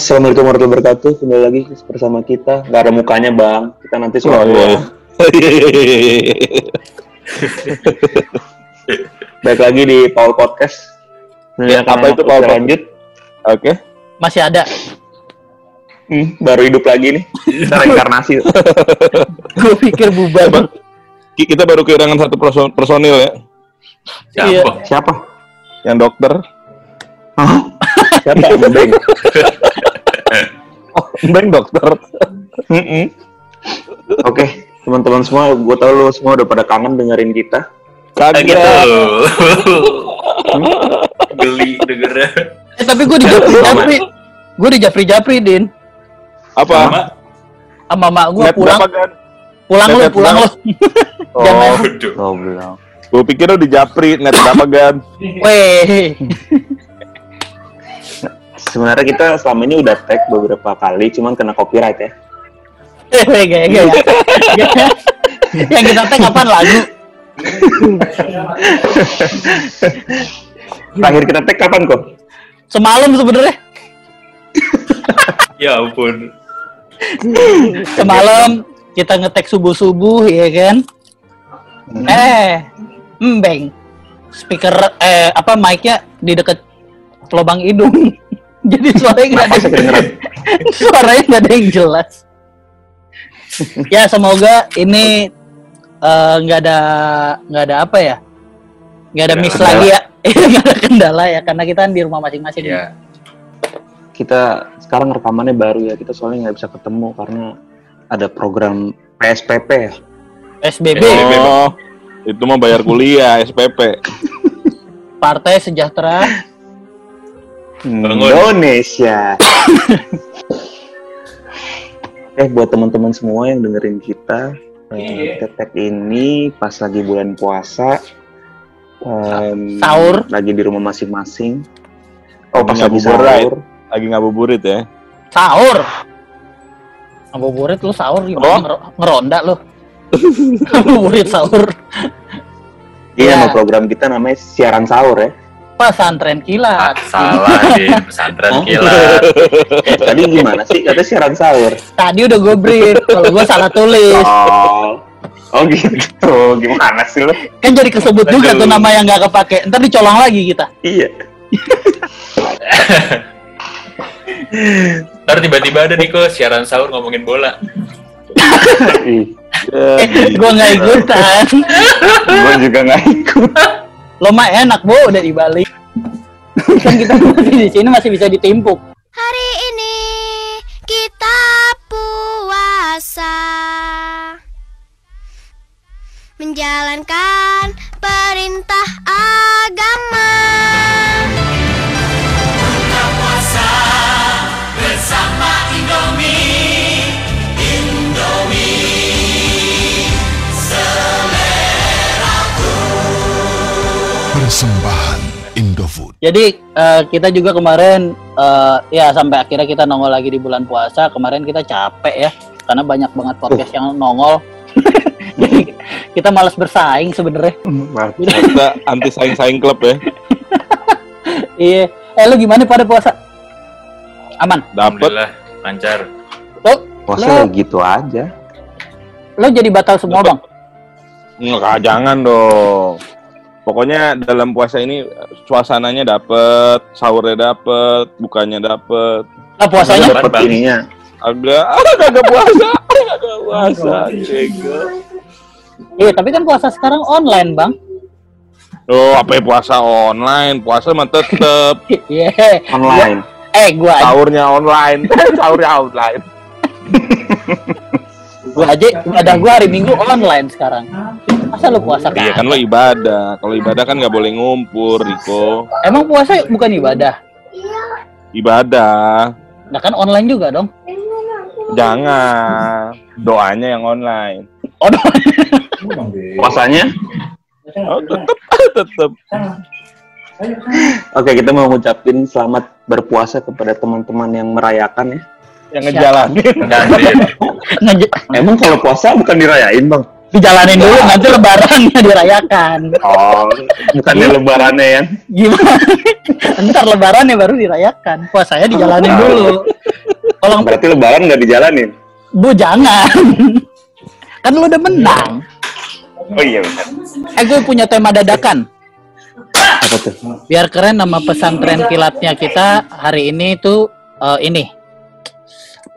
Assalamualaikum warahmatullahi wabarakatuh. Kembali lagi bersama kita. Gak ada mukanya bang. Kita nanti suara Oh, iya. Baik lagi di Paul Podcast. Ya, apa itu Paul Lanjut. Oke. Masih ada. Hmm, baru hidup lagi nih. Kita reinkarnasi. Gue pikir bubar. Ki- Kita baru kehilangan satu perso- personil ya, Iya. Siapa? Siapa? yang dokter. Hah? Siapa? Beng. Bang dokter. Mm-mm. Oke, teman-teman semua, gue tau lu semua udah pada kangen dengerin kita. Kayak gitu. Kagak. Geli dengernya. Eh tapi gue di Japri Japri. Gue di Japri Japri din. Apa? Sama. Mak gue Net pulang. kan? Pulang lu, Net pulang lu. Jangan. Oh. Oh, belum. gue pikir lu di Japri, net berapa gan? Weh. Sebenarnya kita selama ini udah tag beberapa kali, cuman kena copyright ya. Gaya gaya. Gaya. Yang kita tag kapan lagu? Terakhir kita tag kapan kok? Semalam sebenarnya. Ya ampun. Semalam kita ngetek subuh subuh ya kan. Eh, embeng. Speaker eh apa mic-nya di deket lubang hidung. Jadi suaranya nggak ada. Suaranya nggak ada yang jelas. ya semoga ini eh, nggak ada nggak ada apa ya nggak ada miss lagi ya nggak ada kendala ya karena kita kan di rumah masing-masing Ya. Kita sekarang rekamannya baru ya, kita soalnya nggak bisa ketemu karena ada program PSPP ya. SBB Oh, itu mah bayar kuliah, SPP. Partai Sejahtera. Indonesia. eh buat teman-teman semua yang dengerin kita, eh, tetek ini pas lagi bulan puasa, em, Sahur. lagi di rumah masing-masing. Oh pas Lagi sahur. Lagi ngabuburit ya. sahur ngabuburit lu sahur gimana Oh. Ngero- ngeronda lu ngabuburit sahur Iya, Ya. nama program kita namanya siaran sahur ya. Pesantren Ah, kilat salah di pesantren kilat. Tadi gimana sih? Katanya siaran sahur. tadi udah gue brief kalau gue salah tulis Oh, oh gitu. Gimana sih lo? kan jadi kesebut juga Aduh. tuh nama yang nggak kepake ntar dicolong lagi kita Iya. Ntar tiba-tiba ada nih kok siaran sahur ngomongin bola. Ih, eh, gue nggak ikutan Gue juga nggak ikut. Lo mah enak bu udah di Bali. Kan kita masih di sini masih bisa ditimpuk. Hari ini kita puasa. Menjalankan Jadi eh, kita juga kemarin eh, ya sampai akhirnya kita nongol lagi di bulan puasa. Kemarin kita capek ya karena banyak banget podcast yang nongol. Jadi kita malas bersaing sebenarnya. Kita anti saing-saing klub ya. Iya. Eh lu gimana pada puasa? Aman. Dapat Alhamdulillah lancar. Lo Puasa Lo- gitu aja. lo jadi batal semua, Dapat. Bang. Enggak, jangan dong. Pokoknya dalam puasa ini suasananya dapet, sahurnya dapet, bukanya dapet. Lah puasanya Bang. ininya. Agak, ah, kagak puasa, kagak puasa. Cego. Iya, tapi kan puasa sekarang online, Bang. Oh, apa ya puasa online? Puasa mah tetep. Iya. Online. Eh, gua Sahurnya online. Sahurnya online. gua aja ibadah gua hari Minggu online sekarang. Masa lu puasa Iya kan? kan lo ibadah. Kalau ibadah kan nggak boleh ngumpul, Riko. Emang puasa bukan ibadah? Ibadah. Nah kan online juga dong. Jangan. Doanya yang online. Oh, dong. Puasanya? Oh, tetep, tetep. Oke, kita mau ngucapin selamat berpuasa kepada teman-teman yang merayakan ya. Yang ngejalanin. Nge- Emang kalau puasa bukan dirayain, Bang? dijalanin dulu nanti lebarannya dirayakan. Oh, bukannya lebarannya ya? Gimana? Ntar lebarannya baru dirayakan. Puasanya dijalanin dulu. Kalau Berarti lebaran nggak dijalanin. bu jangan. kan lu udah menang. Oh iya benar. Eh gue punya tema dadakan. Apa tuh? Biar keren nama pesantren kilatnya kita hari ini tuh eh, ini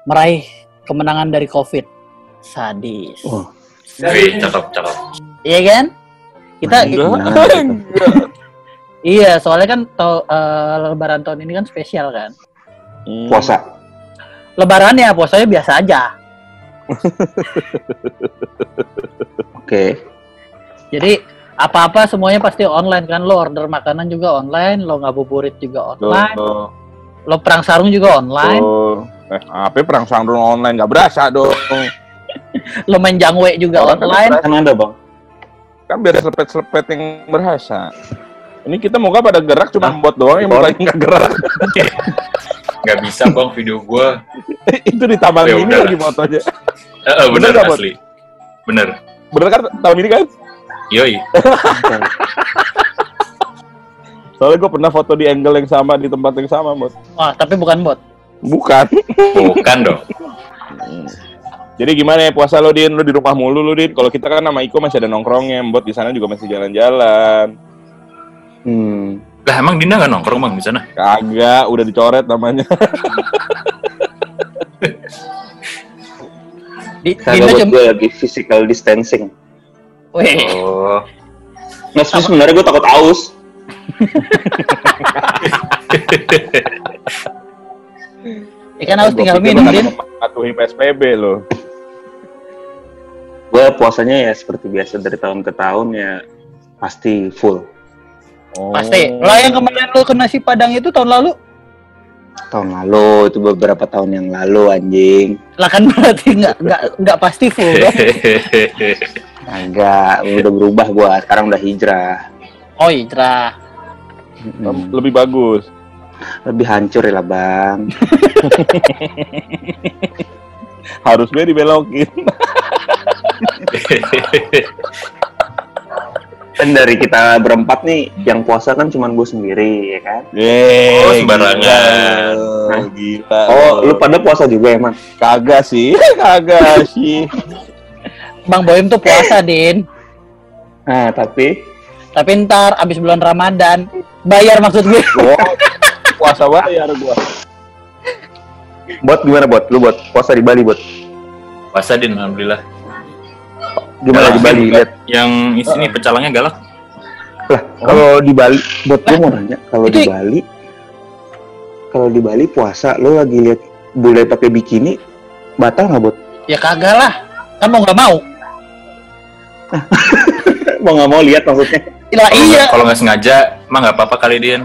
meraih kemenangan dari COVID. Sadis. Oh, Wih, cakep, cakep. Iya kan? Kita Enggak. iya, soalnya kan tau, eh, lebaran tahun ini kan spesial kan. puasa. Lebarannya puasanya biasa aja. Oke. Jadi apa-apa semuanya pasti online kan. Lo order makanan juga online, lo ngabuburit juga online, Tuh, lo perang sarung juga online, tuh. Eh, apa perang sarung online nggak berasa dong. lo main jangwe juga Orang online. Kan ada bang. Kan biar selepet-selepet yang berasa. Ini kita moga pada gerak cuma Hah? buat doang yang mukanya nggak gerak. Nggak bisa bang video gua. itu di taman Ya ini lagi motonya. Eh, eh, bener, Bener Bot? asli. Bener. Bener kan tahun ini kan? Yoi. Soalnya gue pernah foto di angle yang sama di tempat yang sama, bos. Wah, tapi bukan bot. Bukan. Bukan dong. Jadi gimana ya puasa lo din? Lo di rumah mulu lo din. Kalau kita kan sama Iko masih ada nongkrongnya, bot di sana juga masih jalan-jalan. Hmm. Lah emang Dina nggak nongkrong bang di sana? Kagak, udah dicoret namanya. Di, Dinda buat cuma, gue lagi physical distancing. Weh, Oh. Nah, sebenarnya gue takut aus. ikan harus Gua tinggal pikir minum, Din. Patuhi PSBB lo. Gue puasanya ya seperti biasa dari tahun ke tahun ya pasti full. Pasti. Lah yang kemarin lo ke nasi padang itu tahun lalu, Tahun lalu itu beberapa tahun yang lalu anjing. lah kan berarti nggak nggak nggak pasti full dong. Enggak, udah berubah gue. Sekarang udah hijrah. Oh hijrah. Mm-mm. Lebih bagus. Lebih hancur ya lah bang. Harusnya dibelokin. Kan dari kita berempat nih, yang puasa kan cuma gue sendiri ya kan. Yeay, Oh, sembarangan. gila. Hah? Gila. Oh, lu pada puasa juga emang? kagak sih, kagak sih. Bang Boim tuh puasa, Din. Nah, tapi Tapi ntar abis bulan Ramadan bayar maksud gue. Wah, puasa bayar gua. buat gimana buat? Lu buat puasa di Bali buat? Puasa Din, alhamdulillah. Gimana di Bali? Lihat Yang di sini pecalangnya galak. lah. Kalau di Bali, buat gue mau nanya, kalau di Bali, kalau di Bali puasa, lu lagi lihat bule pakai bikini, batal nggak buat? Ya kagak lah. Kan mau nggak mau. mau nggak mau lihat maksudnya? Iya, Kalau nggak sengaja, mah nggak apa-apa kali Din.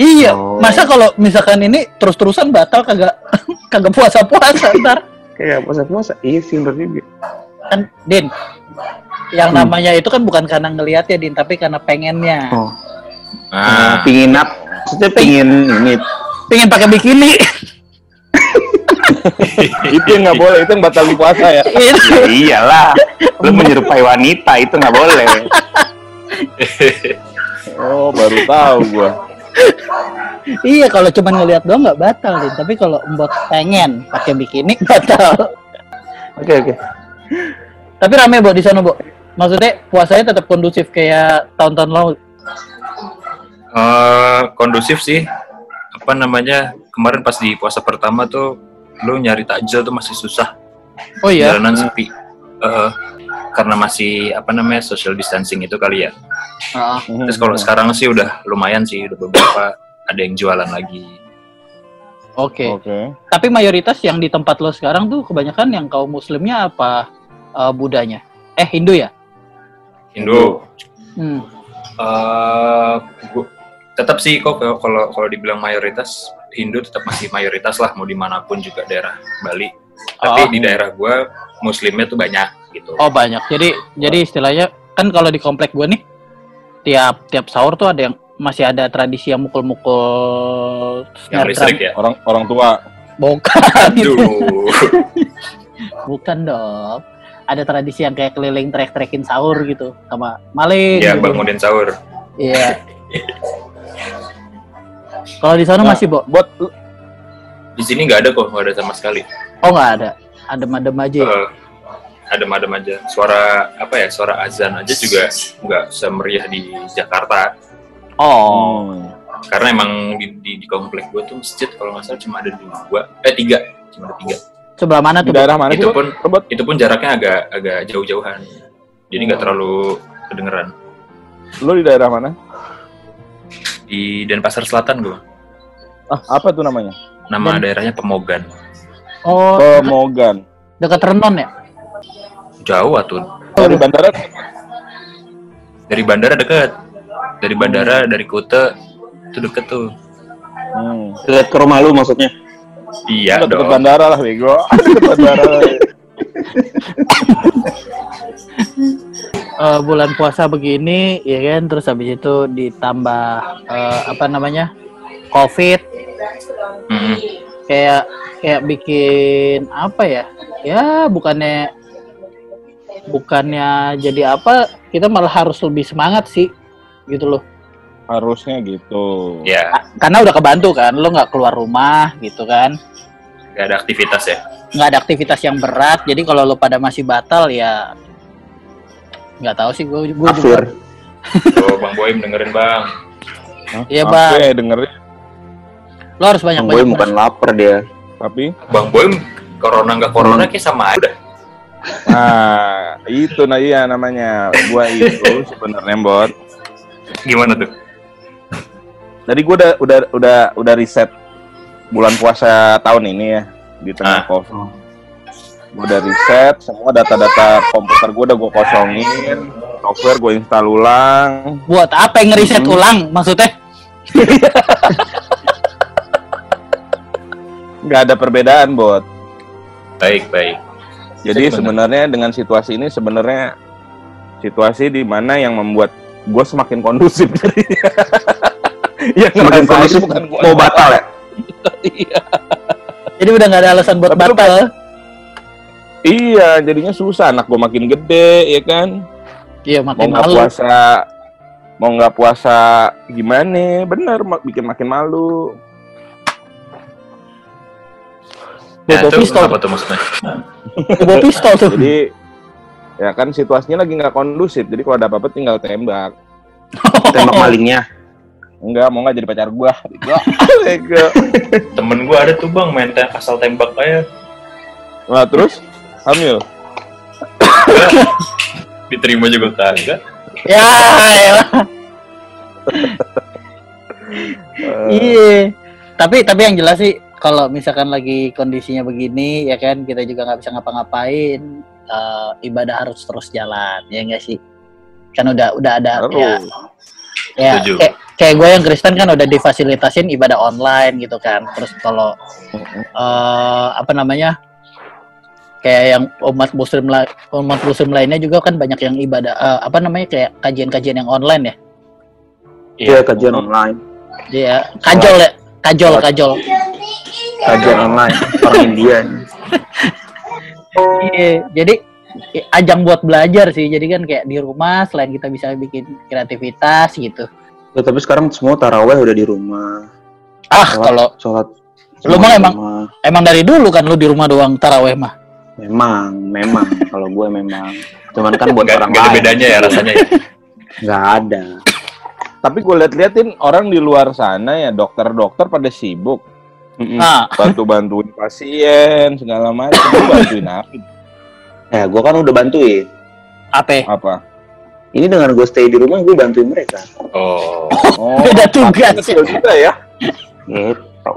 Iya. Oh. Masa kalau misalkan ini terus-terusan batal kagak kagak puasa-puasa ntar. Kayak puasa puasa, iya sih bener juga. Kan Din. Yang Hmm. namanya itu kan bukan karena ngelihat ya Din, tapi karena pengennya. Oh, Nah, pingin up, maksudnya pingin ini Pengen pakai bikini. itu yang nggak boleh, itu yang batal di puasa ya. Itu. Ya iyalah, lu menyerupai wanita itu nggak boleh. Oh, baru tahu gua. iya, kalau cuma ngelihat doang nggak batal Din, tapi kalau mbot pengen pakai bikini batal. Oke oke. Tapi rame Bo di sana, Bo. Maksudnya puasanya tetap kondusif kayak tahun-tahun lalu. eh, kondusif sih. Apa namanya? Kemarin pas di puasa pertama tuh, lu nyari takjil tuh masih susah. Oh iya. Jalanan sepi. Eh, karena masih apa namanya social distancing itu kali ya. Heeh. Terus kalau sekarang sih udah lumayan sih, udah beberapa ada yang jualan lagi. Oke. Oke. Tapi mayoritas yang di tempat lo sekarang tuh kebanyakan yang kaum muslimnya apa eh, Budanya? Eh Hindu ya? Indo. Hmm. eh gua- tetap sih kok kalau kalau kalau dibilang mayoritas Hindu tetap masih mayoritas lah mau di mana pun juga daerah Bali. Tapi Oh. di daerah gua Muslimnya tuh banyak gitu. Oh banyak. Jadi jadi istilahnya kan kalau di komplek gue nih tiap tiap sahur tuh ada yang masih ada tradisi yang mukul-mukul yang listrik ya. Oh, Orang orang tua. Bukan. Bukan dong. Ada tradisi yang kayak keliling trek-trekin sahur gitu sama maling. ya gitu. bangunin sahur. Iya. Kalau di sana Nah, masih, Bo. Buat di sini nggak ada kok, nggak ada sama sekali. Oh nggak ada. Adem-adem aja. ya? Eh, adem-adem aja. Suara apa ya? Suara azan aja juga nggak semeriah di Jakarta. Oh. Hmm. Karena emang di, di, di komplek gue tuh masjid kalau nggak salah cuma ada dua, eh tiga, cuma ada tiga. Sebelah mana Di tuh? daerah mana? Itu pun Robot? itu pun jaraknya agak agak jauh-jauhan. Jadi nggak Hmm. terlalu kedengeran. Lu di daerah mana? Di Denpasar Selatan gue. Ah, apa tuh namanya? Nama Dan- daerahnya Pemogan. Oh, Pemogan. dekat Renon ya? Jauh tuh. Dari bandara Dari bandara deket. Dari bandara dari Kute itu deket tuh. Hmm. Lihat ke rumah lu maksudnya. Iya Deket dong. bandara lah, bego. Deket bandara. lah. Eh, bulan puasa begini, ya kan? Terus habis itu ditambah eh, apa namanya? Covid, Mm-mm. Kayak kayak bikin apa ya? Ya bukannya bukannya jadi apa? Kita malah harus lebih semangat sih, gitu loh. Harusnya gitu. Ya, Karena udah kebantu kan, lo nggak keluar rumah, gitu kan? nggak ada aktivitas ya. nggak ada aktivitas yang berat jadi kalau lo pada masih batal ya nggak tahu sih gue gue Kafir. Tuh Bang Boim dengerin Bang. Iya, Bang. ya dengerin? Lo harus banyak Bang Boy banyak bukan lapar dia. Tapi, Bang Boim corona nggak corona kayak sama aja. nah itu nah iya namanya. Gua itu sebenarnya bot. Gimana tuh? Tadi gua udah udah udah udah riset bulan puasa tahun ini ya di tengah Ah. covid. Gua udah riset semua data-data komputer gua udah gua kosongin, software gua install ulang. buat apa yang ngeriset Hmm. ulang maksudnya nggak ada perbedaan bot. Baik baik. Jadi sebenarnya dengan situasi ini sebenarnya situasi di mana yang membuat gue semakin kondusif jadi yang Semakin ngerasain kondusif bukan gua. mau batal ya? iya. jadi udah nggak ada alasan buat Tapi lu batal iya jadinya susah anak gue makin gede ya kan iya mau makin nggak malu puasa mau nggak puasa gimana bener mak- bikin makin malu Nah, Bobo itu pistol apa tuh maksudnya? bawa pistol tuh jadi ya kan situasinya lagi nggak kondusif jadi kalau ada apa-apa tinggal tembak Tembak malingnya. enggak mau nggak jadi pacar gua Temen gua ada tuh Bang main asal tembak aja. nah terus hamil Diterima juga kagak. ya. Eh, iya tapi tapi yang jelas sih kalau misalkan lagi kondisinya begini ya kan kita juga nggak bisa ngapa-ngapain eh, ibadah harus terus jalan ya enggak sih kan udah udah ada terus. ya ya kayak kayak gue yang Kristen kan udah difasilitasin ibadah online gitu kan terus kalau eh, apa namanya kayak yang umat muslim umat muslim lainnya juga kan banyak yang ibadah eh, apa namanya kayak kajian-kajian yang online ya Iya, kajian online. Iya, kajol ya, kajol, kajol. Kajian online orang India. Iya, jadi ajang buat belajar sih. Jadi kan kayak di rumah selain kita bisa bikin kreativitas gitu. Ya, tapi sekarang semua taraweh udah di rumah. Ah, Sholat- kalau sholat Lu mah emang- rumah. emang dari dulu kan lu di rumah doang taraweh mah. memang, memang kalau gue memang. Cuman kan buat Nggak orang ada lain. bedanya ya rasanya. ya. Nggak ada. Tapi gue liat-liatin orang di luar sana ya dokter-dokter pada sibuk Nah, bantu-bantuin pasien segala macam. Bantuin apa? Ya, gue kan udah bantuin. apa? Apa? Ini dengan gue stay di rumah, gue bantuin mereka. Oh. Oh, Beda tugas. kecil juga ya. Gitu.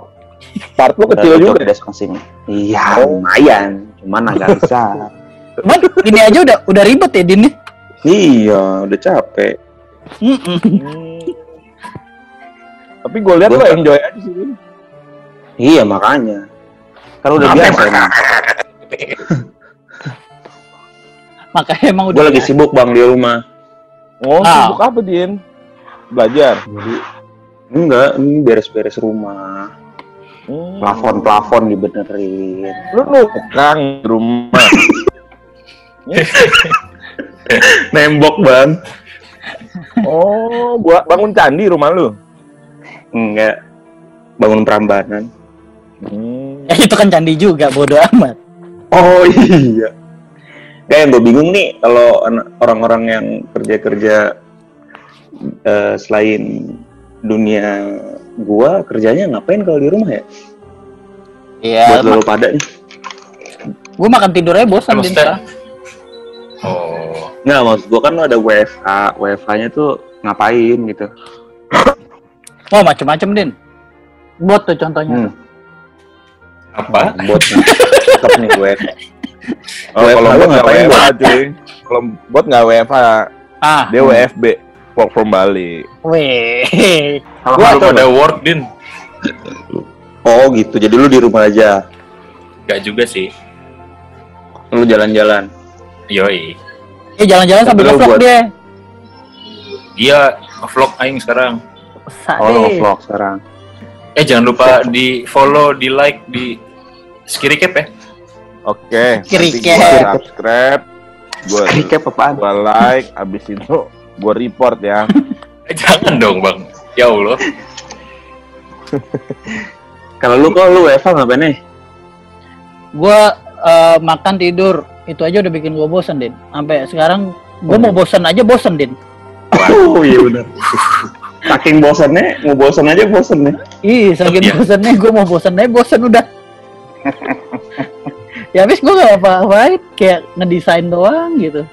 Part lu kecil Udah juga. tutup desk mesin. Iya, lumayan. Cuman agak besar. Cuman ini aja udah udah ribet ya Din. nih. iya, udah capek. Hmm. Tapi gue lihat lo enjoy aja sih. Din. Iya, makanya. Kan udah biasa emang. Makanya emang Gue udah lagi sibuk bang di rumah. Oh, Ah. sibuk apa, Din? Belajar. Jadi, enggak, ini beres-beres rumah. Hmm. Plafon-plafon dibenerin. Lu nukang di rumah. Nembok bang. Oh, gua bangun candi rumah lu. Enggak. Bangun perambanan. Hmm. Ya itu kan candi juga, bodoh amat. Oh iya. Kayak yang gue bingung nih kalau an- orang-orang yang kerja-kerja eh, selain dunia gua kerjanya ngapain kalau di rumah ya? Iya, Buat lo pada nih. gue makan tidurnya bosan sekarang. Oh, Nggak, maksud gua kan lo ada WFH. WFH-nya tuh ngapain gitu. Wah macem-macem din. Bot tuh contohnya. Hmm. Apa? Bot nih. Tetep nih WFH. Oh, kalau lu bot nggak WFH cuy. Kalau bot nggak WFH, Ah, dia WFB, work from Bali. weh. Kalau Gua apa, pada work din. Oh gitu. Jadi lu di rumah aja. Gak juga sih. Lu jalan-jalan. Yoi. Eh jalan-jalan sambil ngevlog buat- dia. Dia vlog aing sekarang. Oh, vlog sekarang. Eh jangan lupa di follow, di like, di skiri cap ya. Oke, gua subscribe, gua Recap apaan? gua like, abis itu gua report ya. Eh jangan dong bang. Ya Allah. Kalau lu kok lu WFH ngapain nih? Gue eh, makan tidur itu aja udah bikin gue bosen din. Sampai sekarang gue mau bosen aja bosen din. Oh iya benar. Saking bosannya, mau bosan aja bosan nih. Ih, saking Iya. bosennya gue mau bosen aja bosen udah. ya habis gue gak apa-apain, kayak ngedesain doang gitu.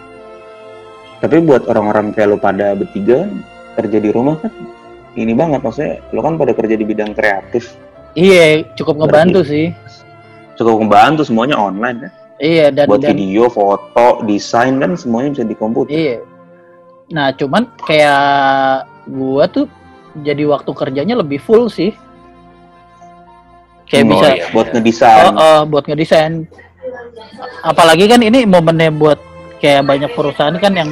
Tapi buat orang-orang kayak lu pada bertiga kerja di rumah kan ini banget maksudnya lu kan pada kerja di bidang kreatif Iya, cukup ngebantu sih. cukup membantu semuanya online kan Iya dan, buat dan video foto desain kan semuanya bisa di komputer iya. Nah cuman kayak gua tuh jadi waktu kerjanya lebih full sih. Kayak Oh, bisa iya. buat ngedesain oh, buat ngedesain. Apalagi kan ini momennya buat kayak banyak perusahaan kan yang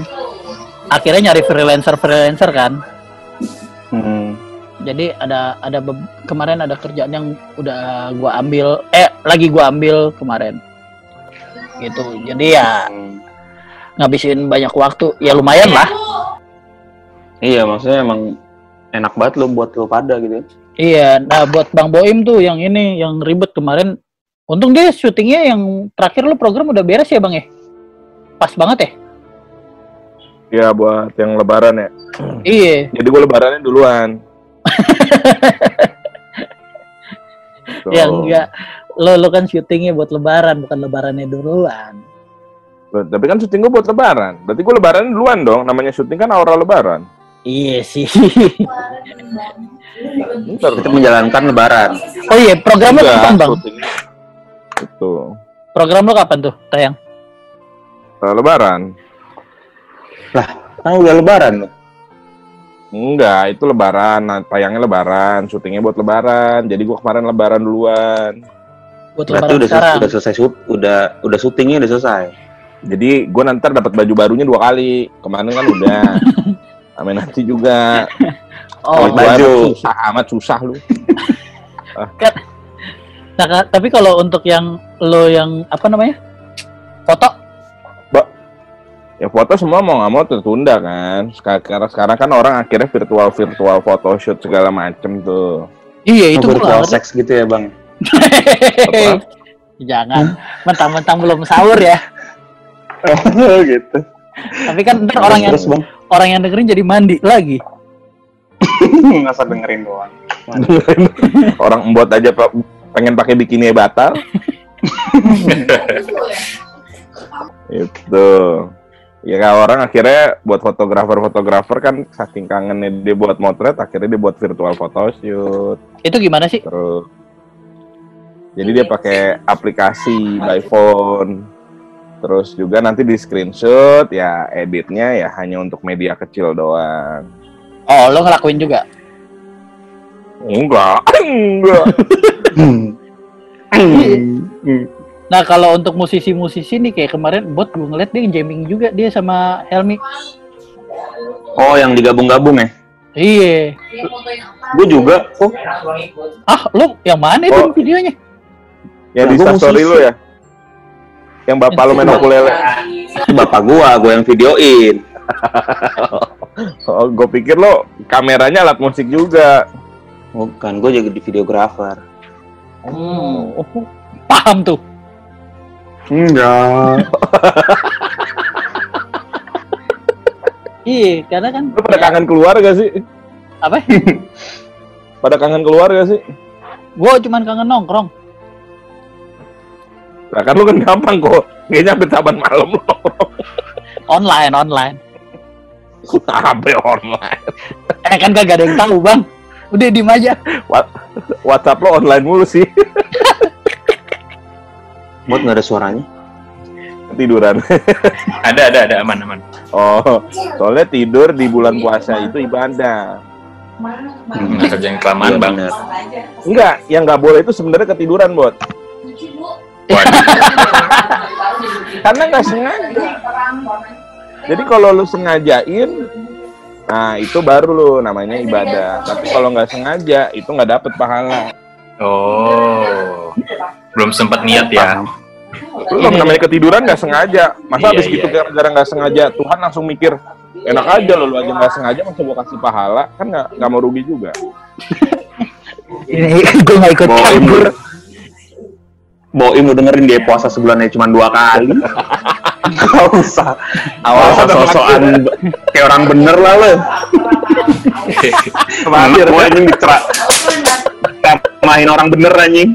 akhirnya nyari freelancer freelancer kan. Hmm. Jadi ada ada kemarin ada kerjaan yang udah gua ambil eh lagi gua ambil kemarin. Gitu. Jadi ya Hmm. ngabisin banyak waktu. Ya lumayan lah. Iya maksudnya emang enak banget lo buat lo pada gitu Iya, nah buat Bang Boim tuh yang ini yang ribet kemarin. Untung dia syutingnya yang terakhir lu program udah beres ya Bang ya? Pas banget ya? Ya buat yang lebaran ya. Iya. Jadi gua lebarannya duluan. Tuh. Ya enggak. Lo lo kan syutingnya buat lebaran bukan lebarannya duluan. Loh, Tapi kan syuting gua buat lebaran. Berarti gua lebaran duluan dong. Namanya syuting kan aura lebaran. Iya sih. Bentar. kita menjalankan lebaran Oh iya, program lo kapan Bang? Itu. Program lo kapan tuh tayang? Eh, lebaran. kan udah lebaran lo Enggak, itu lebaran. Nah, tayangnya lebaran, syutingnya buat lebaran. Jadi gua kemarin lebaran duluan. Buat berarti lebaran udah sekarang. udah selesai shoot udah udah syutingnya udah selesai Jadi gue nanti dapat baju barunya dua kali. Kemarin kan udah. Sampai nanti juga. Oh, baju. susah amat susah lu. nah, ka- tapi kalau untuk yang lo yang apa namanya? Foto? Ya foto semua mau nggak mau tertunda kan. Sekarang sekarang kan orang akhirnya virtual virtual photoshoot segala macem tuh. Iya, itu Oh, virtual sex gitu ya bang? Jangan, mentang-mentang belum sahur ya. oh gitu Tapi kan ntar orang yang terus bang orang yang dengerin jadi mandi lagi. ngasal dengerin doang orang embot aja pak pengen pakai bikini batal. itu. Ya kalau orang akhirnya buat fotografer-fotografer kan saking kangennya dia buat motret, akhirnya dia buat virtual photoshoot. Itu gimana sih? Terus jadi dia pakai aplikasi by phone. Terus juga nanti di screenshot ya editnya ya hanya untuk media kecil doang. Oh, lo ngelakuin juga. Enggak, enggak. Nah, kalau untuk musisi-musisi nih kayak kemarin bot gue ngeliat dia jamming juga dia sama Helmi. oh yang digabung-gabung ya Iya. gue juga oh Ah, lo yang mana itu Oh. videonya? Yang Nah, di gua story lu ya? Yang bapak lu main ukulele. itu bapak gua gua yang videoin Oh, gue pikir lo kameranya alat musik juga. bukan gue jadi videografer Hmm. Paham tuh. Enggak. Iya, karena kan Lu pada kangen keluar gak sih? Apa? pada kangen keluar gak sih? gue cuman kangen nongkrong. Nah kan lu kan gampang kok. Kayaknya sampai saban malam lo. Online, online. Sampai online. Eh kan kagak ada yang tahu, Bang. Udah diem aja. WhatsApp lo online mulu sih. Buat nggak ada suaranya. Tiduran. Ada, ada, ada, aman, aman. Oh, soalnya tidur di bulan puasa itu ibadah. Hmm, kerja yang kelamaan, Iya, Bang. Enggak, yang nggak boleh itu sebenarnya ketiduran, Bot. Karena nggak sengaja. Jadi kalau lu sengajain, nah itu baru lu namanya ibadah. Tapi kalau nggak sengaja, itu nggak dapet pahala. oh. Belum sempat niat ya. Lu kalau namanya ketiduran nggak sengaja. Masa Iya, habis iya, gitu gara-gara nggak sengaja, Tuhan langsung mikir, enak aja lo, lu aja nggak sengaja masa gua kasih pahala, kan nggak nggak mau rugi juga. Ini gue gak ikut campur. Boim lu dengerin dia puasa sebulannya cuma dua kali. Gak usah. Awal sosokan kayak orang bener lah lo. Kemarin, Gue anjing dicerak. Main orang bener anjing.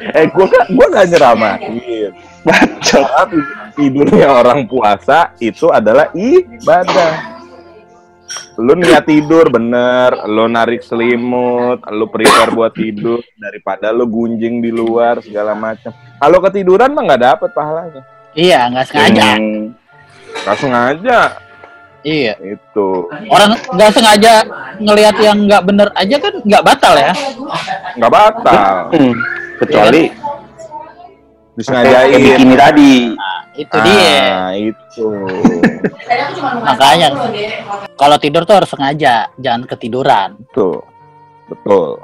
eh gua nggak gua nggak nyeramahin. Bacot. Tidurnya orang puasa itu adalah ibadah. Lu niat tidur bener, lu narik selimut, lu prepare buat tidur daripada lu gunjing di luar segala macam. Kalau ketiduran mah nggak dapet pahalanya. Iya, nggak sengaja. Hmm. Langsung aja Iya. itu Orang nggak sengaja ngelihat yang nggak bener aja kan nggak batal ya. nggak batal. Hmm. Kecuali kayak Disengajain. bikini tadi. Nah, itu dia. Ah, itu. Makanya kalau tidur tuh harus sengaja, jangan ketiduran. Tuh. Betul.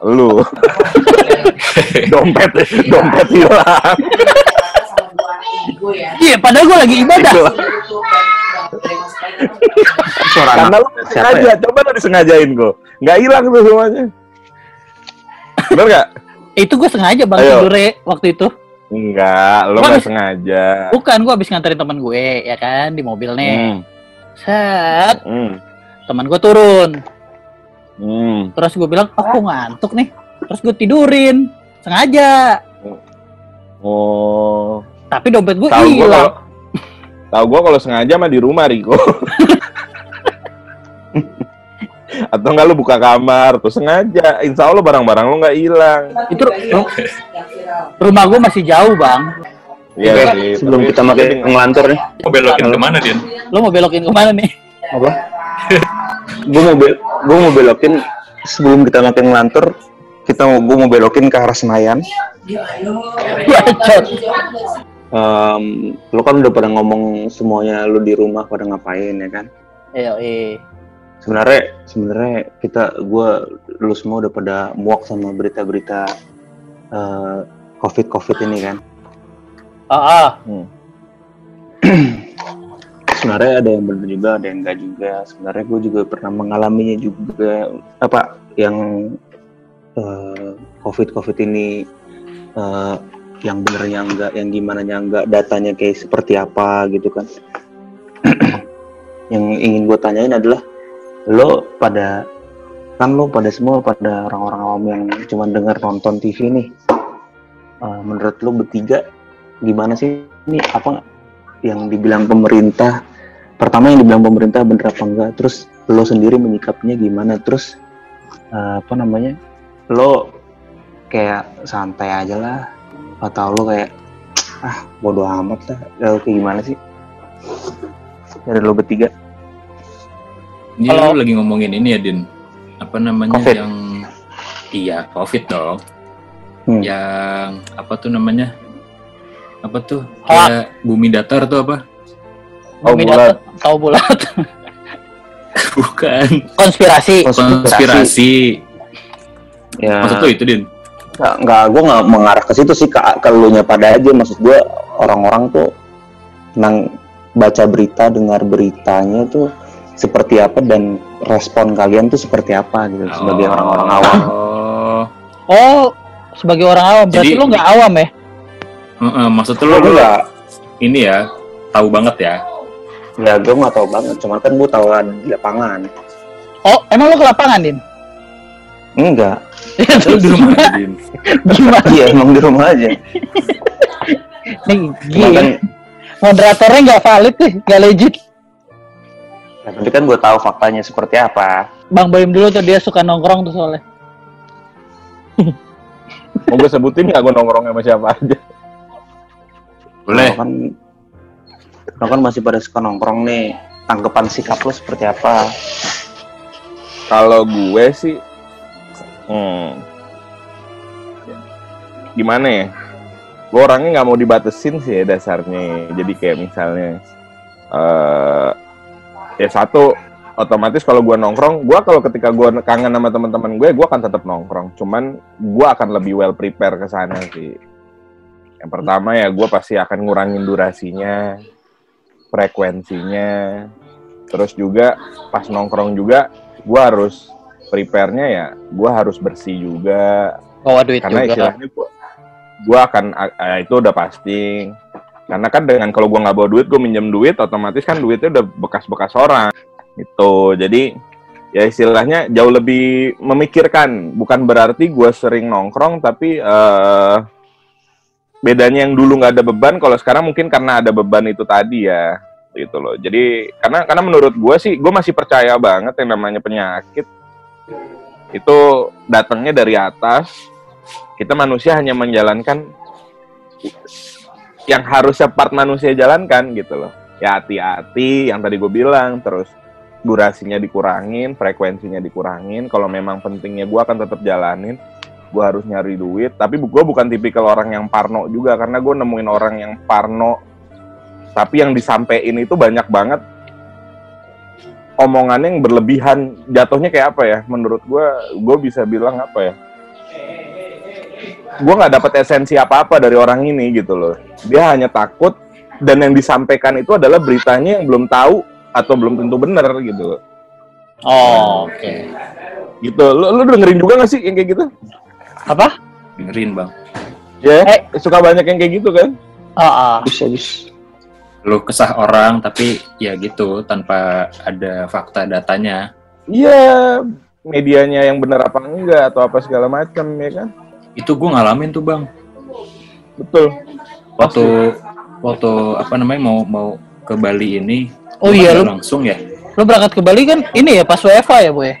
Lu dompet dompet hilang. Iya, padahal gue lagi ibadah. Suara Karena lu sengaja, ya? coba lu disengajain kok. Nggak hilang tuh semuanya. Bener nggak? Itu gue sengaja bang tidurnya waktu itu. Enggak, nggak habis- sengaja. Bukan, gue habis nganterin teman gue ya kan di mobil nih. Hmm. Set, Hmm. teman gue turun. Hmm. Terus gue bilang, oh, ngantuk nih. Terus gue tidurin, sengaja. Oh. Tapi dompet gue hilang. tahu gua kalau sengaja mah di rumah Riko. Atau enggak lu buka kamar tuh sengaja. Insya Allah barang-barang lu nggak hilang. Itu ru- rumah gue masih jauh bang. Iya sih. sebelum kita makin ngelantur nih. Mau belokin ke mana, Din? Lo mau belokin ke mana nih? Apa? gue mau bel gue mau belokin sebelum kita makin ngelantur kita mau gue mau belokin ke arah Senayan. Bacot. Em, lo kan udah pada ngomong semuanya lo di rumah pada ngapain ya kan? Iya, iya. Sebenarnya sebenarnya kita gue lu semua udah pada muak sama berita-berita eh, covid covid ini kan. Ah, ah. sebenarnya ada yang benar juga ada yang enggak juga sebenarnya gue juga pernah mengalaminya juga apa yang eh, covid covid ini eh, yang benernya enggak yang gimana nya enggak datanya kayak seperti apa gitu kan yang ingin gue tanyain adalah lo pada kan lo pada semua pada orang-orang awam yang cuma dengar nonton TV nih. Eh, menurut lo bertiga gimana sih? Ini apa yang dibilang pemerintah? Pertama yang dibilang pemerintah bener apa enggak? Terus lo sendiri menyikapinya gimana? Terus eh, apa namanya? Lo kayak santai aja lah. Atau lo kayak ah bodoh amat lah. Lo kayak gimana sih? Dari lo bertiga Ini Kalau- lu lagi ngomongin ini ya, Din. Apa namanya Covid. yang iya, Covid dong. Hmm. Yang apa tuh namanya? Apa tuh? Kayak bumi datar tuh apa? Oh, Bumi bulat. datar, tahu bulat. Bukan. Konspirasi. Konspirasi. ya Maksud itu, Din? nggak nggak gue nggak mengarah ke situ sih ke ke elunya pada aja maksud gue orang-orang tuh nang baca berita dengar beritanya tuh seperti apa dan respon kalian tuh seperti apa gitu sebagai Oh. orang-orang awam Oh. Oh, sebagai orang awam berarti Jadi- lu nggak awam ya Heeh, maksud lu, Gue lu enggak, ini ya tahu banget ya. ya gue nggak tahu banget, cuman kan gue tahuan di lapangan. oh emang lu ke lapangan din Enggak, Lu di rumah aja, Din. gimana iya emang di rumah aja. nih gila kan, moderatornya nggak valid nih nggak legit ya, tapi kan gue tahu faktanya seperti apa. bang Boim dulu tuh dia suka nongkrong tuh soalnya Mau gue sebutin nggak gue nongkrong sama siapa aja? Boleh. Kan, lo kan masih pada suka nongkrong nih. Tanggapan sikap lo seperti apa? Kalau gue sih, hmm, gimana ya? Gue orangnya nggak mau dibatesin sih ya dasarnya. Jadi kayak misalnya, eh ya satu, otomatis kalau gue nongkrong, gue kalau ketika gue kangen sama teman-teman gue, gue akan tetap nongkrong. Cuman gue akan lebih well prepare ke sana sih. Yang pertama ya gue pasti akan ngurangin durasinya, frekuensinya, terus juga pas nongkrong juga gue harus prepare-nya ya gue harus bersih juga bawa duit karena juga istilahnya gue gue akan eh, itu udah pasti karena kan dengan kalau gue nggak bawa duit gue minjem duit otomatis kan duitnya udah bekas-bekas orang itu jadi ya istilahnya jauh lebih memikirkan. Bukan berarti gue sering nongkrong tapi eh bedanya yang dulu nggak ada beban kalau sekarang mungkin karena ada beban itu tadi ya gitu loh. Jadi karena karena menurut gue sih gue masih percaya banget yang namanya penyakit. Itu datangnya dari atas. Kita manusia hanya menjalankan yang harusnya part manusia jalankan gitu loh. Ya hati-hati yang tadi gue bilang terus durasinya dikurangin frekuensinya dikurangin. Kalau memang pentingnya gue akan tetap jalanin gue harus nyari duit. Tapi gue bukan tipikal orang yang parno juga karena gue nemuin orang yang parno. Tapi yang disampaikan itu banyak banget. Omongannya yang berlebihan. Jatuhnya kayak apa ya? Menurut gue gue bisa bilang apa ya gue nggak dapat esensi apa apa dari orang ini gitu loh dia hanya takut dan yang disampaikan itu adalah beritanya yang belum tahu atau belum tentu benar gitu loh oh oke gitu lu, lu dengerin juga gak sih yang kayak gitu apa Dengerin, Bang. ya Eh. suka banyak yang kayak gitu kan oh, oh. Habis, habis. Lu kesah orang tapi ya gitu tanpa ada fakta datanya. iya medianya yang benar apa enggak atau apa segala macam ya kan Itu gue ngalamin tuh, Bang. betul Waktu waktu apa namanya mau mau ke Bali ini. Oh iya, lu- langsung ya. lu berangkat ke Bali kan ini ya pas WFA ya boy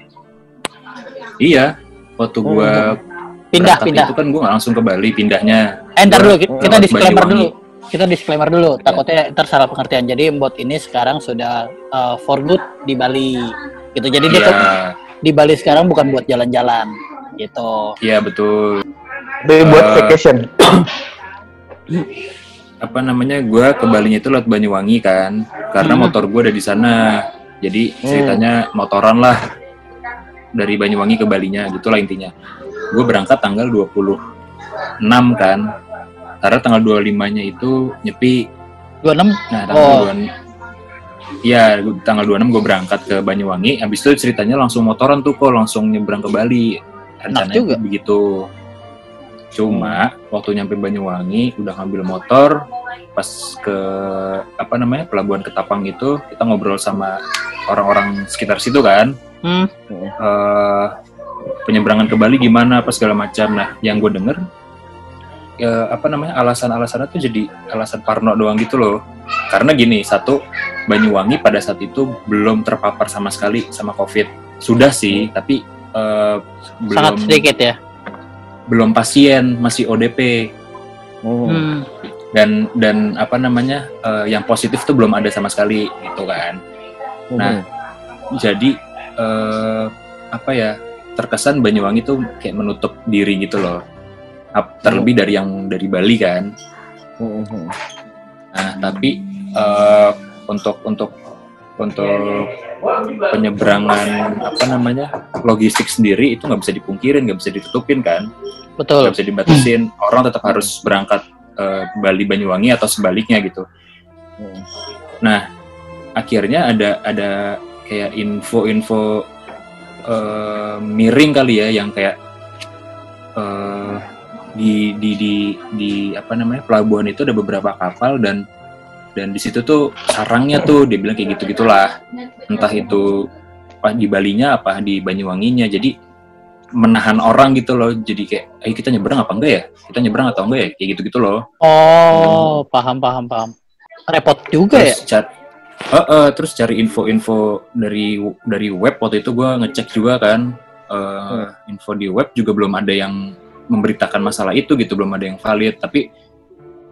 Iya, waktu gua pindah berangkat pindah itu kan gua nggak langsung ke Bali, pindahnya. Eh, ntar dulu kita, disclaimer dulu. Kita disclaimer dulu. Takutnya ntar salah pengertian. Jadi bot ini sekarang sudah uh, for good di Bali. Gitu. Jadi dia Iya, tuh di Bali sekarang bukan buat jalan-jalan. Gitu. iya betul. Dari buat Eh, vacation. Apa namanya? Gua ke Balinya itu lewat Banyuwangi kan, karena Hmm. motor gua ada di sana. Jadi ceritanya motoran lah dari Banyuwangi ke Balinya, gitulah intinya. Gue berangkat tanggal 26 kan, karena tanggal 25-nya itu nyepi 26 Nah, tanggal Oh. 2 Iya, tanggal 26 gue berangkat ke Banyuwangi. Habis itu ceritanya langsung motoran tuh kok, langsung nyebrang ke Bali. Rencananya juga. begitu. Cuma waktu nyampe Banyuwangi udah ngambil motor, pas ke apa namanya pelabuhan Ketapang itu kita ngobrol sama orang-orang sekitar situ kan. Hmm. Eh, penyeberangan ke Bali gimana apa segala macam. Nah, yang gue denger ya, apa namanya alasan-alasannya tuh jadi alasan Parno doang gitu loh. Karena gini, satu Banyuwangi pada saat itu belum terpapar sama sekali sama COVID. Sudah sih, tapi sangat belum sedikit ya. Belum pasien, masih ODP Hmm. Hmm. dan dan apa namanya eh, yang positif tuh belum ada sama sekali gitu kan. Nah, jadi eh, apa ya terkesan Banyuwangi tuh kayak menutup diri gitu loh. Terlebih dari yang dari Bali kan. Hmm. Nah, tapi eh, untuk untuk untuk penyeberangan apa namanya logistik sendiri itu nggak bisa dipungkirin, nggak bisa ditutupin kan, Betul. nggak bisa dibatasin. Orang tetap harus berangkat eh, Bali Banyuwangi atau sebaliknya gitu. Hmm. Nah, akhirnya ada ada kayak info-info eh, miring kali ya yang kayak eh, di di di di apa namanya pelabuhan itu ada beberapa kapal dan dan di situ tuh sarangnya tuh dia bilang kayak gitu gitulah entah itu apa di Balinya apa di Banyuwanginya. Jadi menahan orang gitu loh. Jadi kayak ayo kita nyebrang apa enggak ya? Kita nyebrang atau enggak ya? Kayak gitu gitu loh. Oh, paham paham paham. Repot juga ya. terus cari Eh, eh, terus cari info-info dari dari web. Waktu itu gue ngecek juga kan eh, info di web juga belum ada yang memberitakan masalah itu gitu belum ada yang valid. Tapi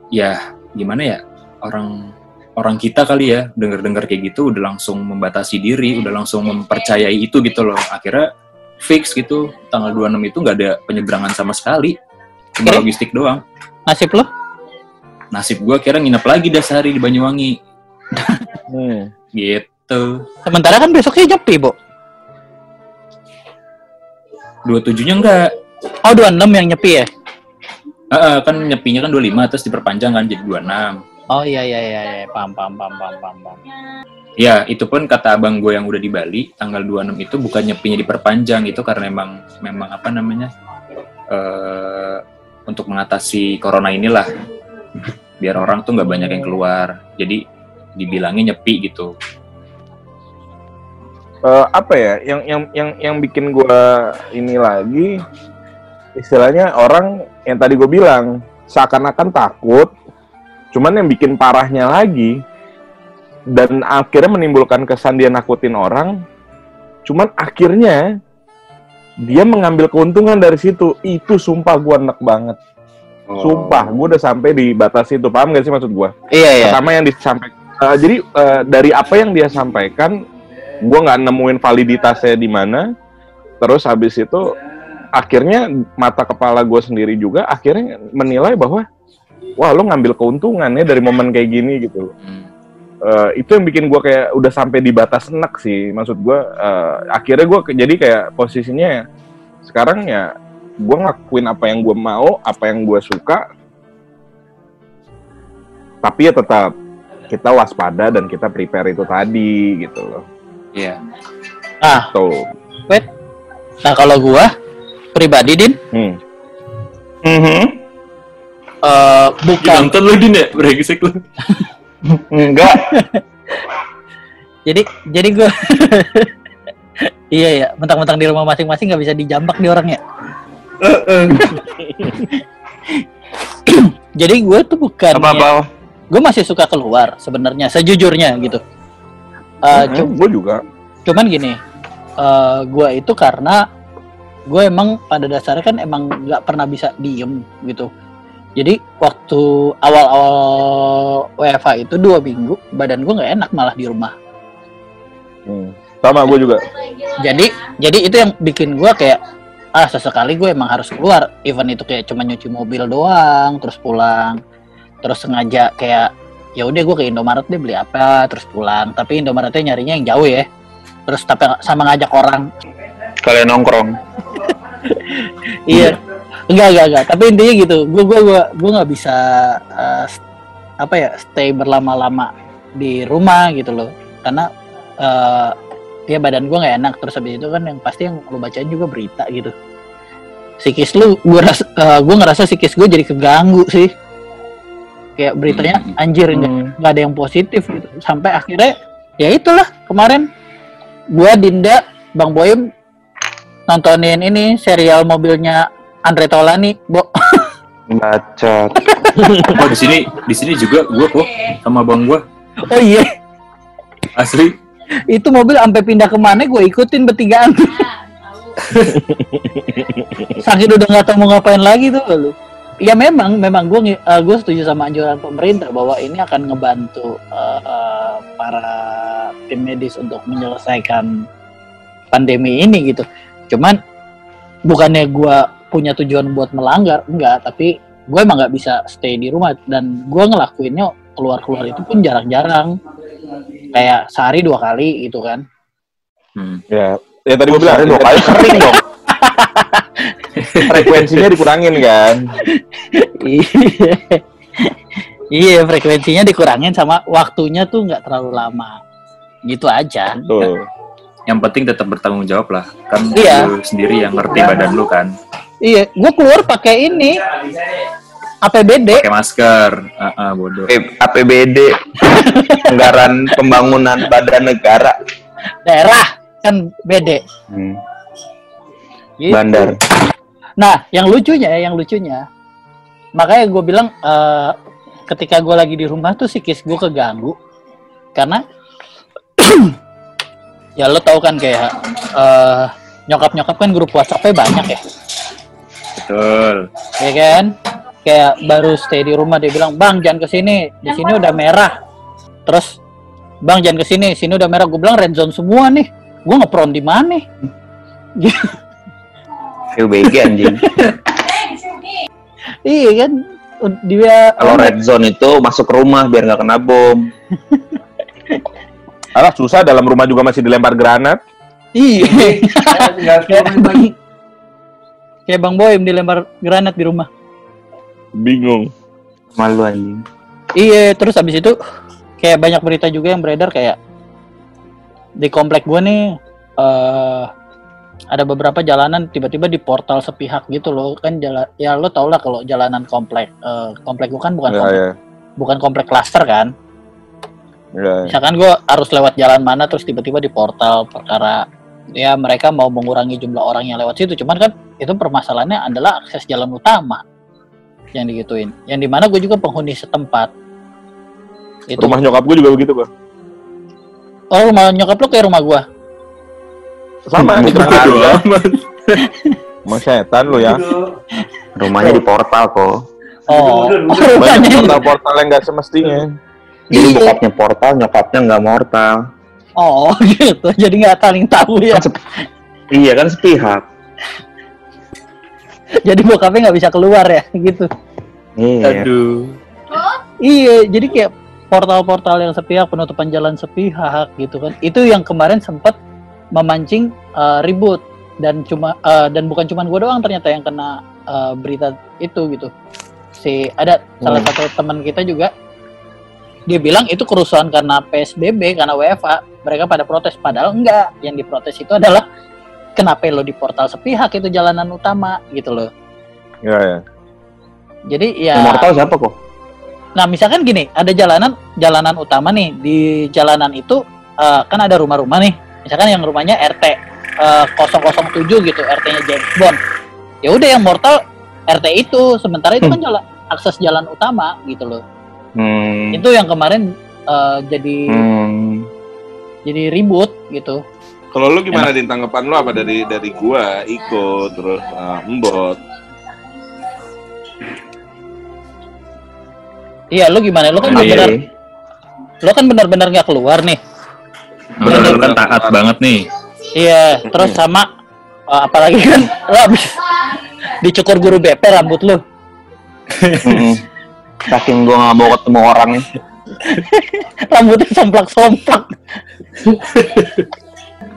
ya gimana ya orang orang kita kali ya dengar-dengar kayak gitu udah langsung membatasi diri udah langsung mempercayai itu gitu loh akhirnya fix gitu tanggal 26 itu nggak ada penyeberangan sama sekali cuma Oke. logistik doang Nasib lo? nasib gue kira nginep lagi dah sehari di Banyuwangi Hmm. gitu Sementara kan besoknya nyepi, Bu. dua tujuhnya enggak Oh, 26 yang nyepi ya? Heeh, kan nyepinya kan 25 terus diperpanjang kan jadi 26 Oh iya iya iya, iya. paham paham paham paham paham. paham. ya itu pun kata abang gue yang udah di Bali tanggal 26 itu bukan nyepinya diperpanjang itu karena memang memang apa namanya eh untuk mengatasi corona inilah biar orang tuh nggak banyak yang keluar jadi dibilangnya nyepi gitu Eh, apa ya yang yang yang yang bikin gua ini lagi istilahnya orang yang tadi gue bilang seakan-akan takut cuman yang bikin parahnya lagi dan akhirnya menimbulkan kesan dia nakutin orang cuman akhirnya dia mengambil keuntungan dari situ. Itu sumpah gua enek banget. Sumpah gua udah sampai di batas itu. Paham gak sih maksud gua? Iya iya. pertama yang disampaikan eh, jadi eh, dari apa yang dia sampaikan gue nggak nemuin validitasnya di mana. Terus habis itu akhirnya mata kepala gue sendiri juga akhirnya menilai bahwa wah lo ngambil keuntungan ya dari momen kayak gini gitu Hmm. Eh, itu yang bikin gue kayak udah sampai di batas enak sih maksud gue eh, akhirnya gue jadi kayak posisinya sekarang ya gue ngakuin apa yang gue mau apa yang gue suka tapi ya tetap kita waspada dan kita prepare itu tadi gitu loh Iya. Ah, tuh nah kalau gua pribadi Din hmm. Mhm. Eh, bukan nonton lu din ya brengsek lu Enggak. jadi jadi gua Iya ya, mentang-mentang di rumah masing-masing nggak bisa dijambak di orangnya. Jadi gue tuh bukan Apa-apa. gue masih suka keluar sebenarnya sejujurnya gitu. Eh, Hmm, cu- gue juga cuman gini, eh gue itu karena gue emang pada dasarnya kan emang nggak pernah bisa diem gitu. Jadi waktu awal-awal WFH itu dua minggu badan gue nggak enak malah di rumah. Hmm. sama gue juga Jadi jadi itu yang bikin gue kayak ah sesekali gue emang harus keluar. Even itu kayak cuma nyuci mobil doang, terus pulang, terus sengaja kayak ya udah gue ke Indomaret deh beli apa, terus pulang. Tapi Indomaretnya nyarinya yang jauh ya. Terus tapi sama ngajak orang Kalian nongkrong. Iya. Enggak, enggak, enggak. Tapi intinya gitu. Gue gue gue gue nggak bisa st- apa ya stay berlama-lama di rumah gitu loh. Karena eh ya badan gue nggak enak. Terus habis itu kan yang pasti yang lu bacain juga berita gitu. Psikis lu, gue ras, eh, gue ngerasa psikis gue jadi keganggu sih. Kayak beritanya Hmm. anjir nggak nggak ada yang positif gitu. Sampai akhirnya ya itulah kemarin gue Dinda, Bang Boyem nontonin ini serial mobilnya Andre Taulani, Bo. Bacot. oh di sini di sini juga gue kok sama bang gue Oh iya, asli itu mobil sampai pindah ke mana gue ikutin bertigaan. Saking udah nggak tahu mau ngapain lagi tuh lu. Ya memang, memang gue gue setuju sama anjuran pemerintah bahwa ini akan ngebantu eh, eh, para tim medis untuk menyelesaikan pandemi ini gitu. Cuman bukannya gue punya tujuan buat melanggar, enggak. Tapi gue emang nggak bisa stay di rumah dan gue ngelakuinnya keluar-keluar itu pun jarang-jarang. Kayak sehari dua kali gitu kan. Hmm. ya ya tadi gue bilang Sehari dua kali sering dong. frekuensinya dikurangin kan Iya. Iya, frekuensinya dikurangin sama waktunya tuh nggak terlalu lama. Gitu aja. tuh yang penting tetap bertanggung jawab lah kan Iya. lu sendiri yang ngerti badan lu kan Iya, gue keluar pakai ini APBD. Pakai masker. Ah, ah, bodoh. Eh, APBD anggaran pembangunan badan negara daerah kan BD. Hmm, Gitu. bandar Nah, yang lucunya, yang lucunya, makanya gue bilang eh, ketika gue lagi di rumah tuh psikis gue keganggu karena ya lo tau kan kayak eh, nyokap-nyokap kan grup WhatsApp-nya banyak ya, Betul. ya kan? Kayak baru stay di rumah dia bilang, bang jangan ke sini, di sini udah merah. Terus, bang jangan ke sini, sini udah merah. Gue bilang red zone semua nih. Gue ngepron di mana? UBG anjing iya kan, dia kalau red zone itu masuk ke rumah biar nggak kena bom Alah susah dalam rumah juga masih dilempar granat. Iya. kayak bang, Boy dilempar granat di rumah. Bingung. malu anjing Iya, terus habis itu kayak banyak berita juga yang beredar kayak di komplek gua nih eh ada beberapa jalanan tiba-tiba di portal sepihak gitu loh kan jalan ya lo tau lah kalau jalanan komplek eh, komplek gua kan bukan Ya, komplek, ya. bukan komplek klaster kan Ya, ya. misalkan gua harus lewat jalan mana terus tiba-tiba di portal perkara ya mereka mau mengurangi jumlah orang yang lewat situ cuman kan itu permasalahannya adalah akses jalan utama yang digituin yang di mana gue juga penghuni setempat itu Rumah nyokap gue juga begitu kok. oh rumah nyokap lo kayak rumah gua Sama di tetangga. amat. Emang setan lo ya. rumahnya di portal kok oh, oh Banyak rumahnya portal-portal yang nggak semestinya. jadi Iya. bokapnya portal nyokapnya nggak mortal oh gitu jadi nggak saling tahu ya Kan sep- iya kan sepihak jadi bokapnya nggak bisa keluar ya gitu iya Aduh. Iya, jadi kayak portal-portal yang sepihak, penutupan jalan sepihak gitu kan. Itu yang kemarin sempat memancing eh, ribut dan cuma eh, dan bukan cuma gue doang ternyata yang kena eh, berita itu gitu. Si ada salah satu teman kita juga dia bilang itu kerusuhan karena PSBB karena WFA mereka pada protes padahal enggak yang diprotes itu adalah kenapa lo di portal sepihak itu jalanan utama gitu loh Ya, ya. jadi ya yang mortal siapa kok Nah, misalkan gini, ada jalanan jalanan utama nih di jalanan itu eh, kan ada rumah-rumah nih. Misalkan yang rumahnya RT eh, 007 gitu, RT-nya James Bond. Ya udah yang mortal RT itu, sementara itu kan jalan akses jalan utama gitu loh. hmm. Itu yang kemarin eh, jadi Hmm. jadi ribut gitu. Kalau lu gimana din tanggapan lu apa dari dari gua, Iko, terus uh, Mbot? Iya, lu gimana? Lu kan Iya. benar lu kan benar-benar nggak keluar nih. Kan taat banget nih. Iya, terus sama eh, apalagi kan lu habis dicukur guru BP rambut lu. Saking gua nggak mau ketemu orangnya rambutnya somplak-somplak.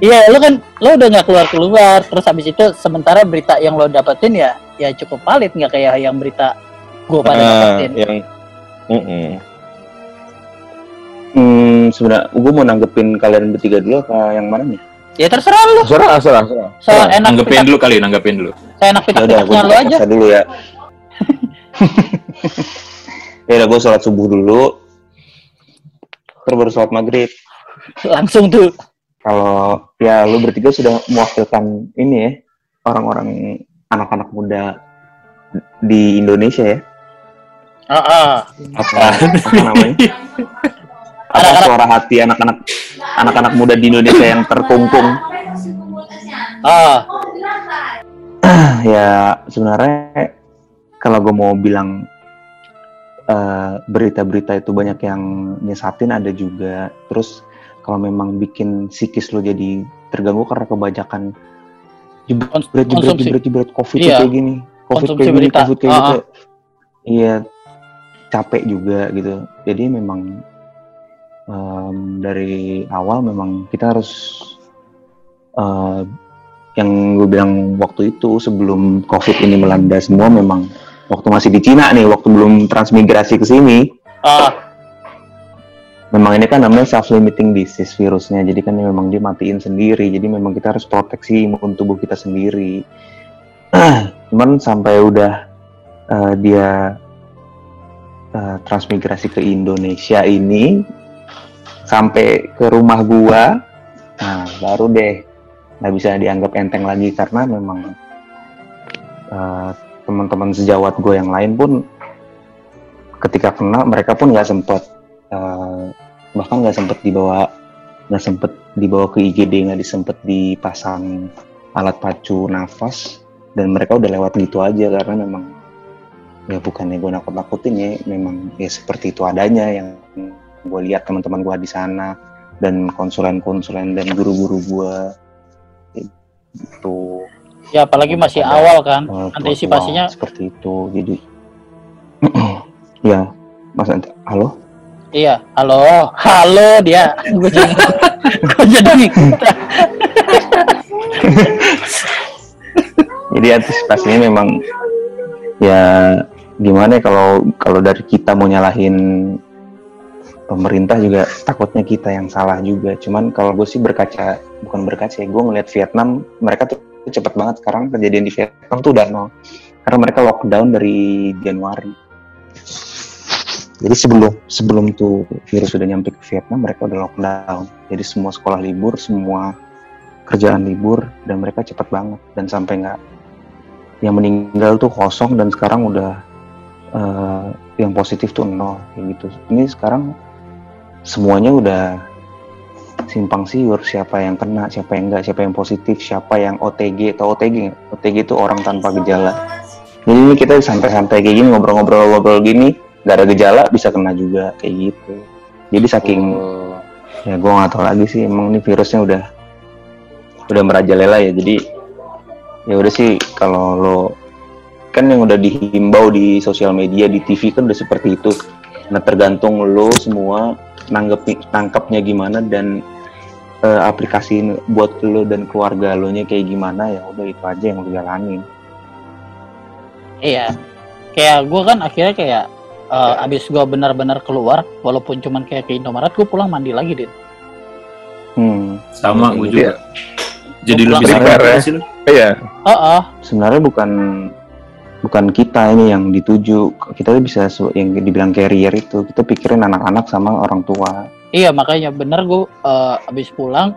Iya, lu kan lo udah nggak keluar keluar, terus habis itu sementara berita yang lo dapetin ya ya cukup valid nggak kayak yang berita gue pada Ah, dapetin. yang Mm-mm. hmm, sebenarnya gua mau nanggepin kalian bertiga dulu ke yang mana nih Ya terserah lu, Serah, serah, serah. so enak Nanggepin pitak, dulu kali, nanggepin dulu. enak ya udah pitak-pitaknya gua lo aja. dulu ya ya udah gua sholat subuh dulu terus baru sholat maghrib Langsung tuh. Kalau ya lu bertiga sudah mewakilkan ini ya orang-orang anak-anak muda di Indonesia ya Ah, ah. apa, apa namanya apa suara hati anak-anak anak-anak muda di Indonesia yang terkungkung ah. ya sebenarnya kalau gue mau bilang eh, berita-berita itu banyak yang nyesatin ada juga terus kalau memang bikin psikis lo jadi terganggu karena kebanyakan jebret jebret jebret jebret jebret covid Iya. kayak gini. Covid Konsumsi kayak gini berita. covid kayak Ah, gitu iya capek juga gitu. Jadi memang em, dari awal memang kita harus eh, yang gue bilang waktu itu sebelum covid ini melanda semua memang waktu masih di Cina nih waktu belum transmigrasi ke sini. Ah, memang ini kan namanya self limiting disease virusnya. Jadi kan memang dia matiin sendiri. Jadi memang kita harus proteksi imun tubuh kita sendiri. Cuman sampai udah eh, dia eh, transmigrasi ke Indonesia ini sampai ke rumah gua nah baru deh nggak bisa dianggap enteng lagi karena memang eh, teman-teman sejawat gue yang lain pun ketika kena mereka pun nggak sempet eh, bahkan nggak sempet dibawa nggak sempet dibawa ke IGD nggak disempet dipasang alat pacu nafas dan mereka udah lewat gitu aja karena memang ya bukannya gue nakut-nakutin ya memang ya seperti itu adanya yang gue lihat teman-teman gue di sana dan konsulen-konsulen dan guru-guru gue itu Ya apalagi masih awal kan. eh, Antisipasinya seperti itu jadi ya mas halo iya. Halo, halo dia. Gue jadi gue jadi ngikutan. jadi antisipasinya memang ya gimana ya kalau kalau dari kita mau nyalahin pemerintah juga takutnya kita yang salah juga cuman kalau gue sih berkaca bukan berkaca ya gue ngeliat Vietnam mereka tuh cepet banget sekarang kejadian di Vietnam tuh udah nol karena mereka lockdown dari Januari jadi sebelum sebelum tuh virus sudah nyampe ke Vietnam mereka udah lockdown. Jadi semua sekolah libur semua kerjaan libur dan mereka cepet banget. Dan sampai nggak yang meninggal tuh kosong dan sekarang udah eh, yang positif tuh nol kayak gitu. Ini sekarang semuanya udah simpang siur siapa yang kena siapa yang enggak siapa yang positif siapa yang OTG atau OTG? OTG itu orang tanpa gejala. Jadi ini kita santai-santai kayak gini ngobrol-ngobrol-ngobrol gini gak ada gejala bisa kena juga kayak gitu jadi saking Oh. ya gue nggak tahu lagi sih emang ini virusnya udah udah merajalela ya jadi ya udah sih kalau lo kan yang udah dihimbau di sosial media di TV kan udah seperti itu nah tergantung lo semua nanggep tangkapnya gimana dan eh, aplikasi buat lo dan keluarga lo nya kayak gimana ya udah itu aja yang lo jalanin Iya. Kayak gue kan akhirnya kayak eh, abis gue benar-benar keluar, walaupun cuman kayak ke Indomaret, gue pulang mandi lagi, Din. hmm. Sama gue Gitu juga. Jadi Pulang lebih prepare ya. sih lu. Iya. Oh, oh. sebenarnya bukan bukan kita ini yang dituju kita tuh bisa yang dibilang carrier itu kita pikirin anak-anak sama orang tua Iya makanya bener gue eh, abis pulang,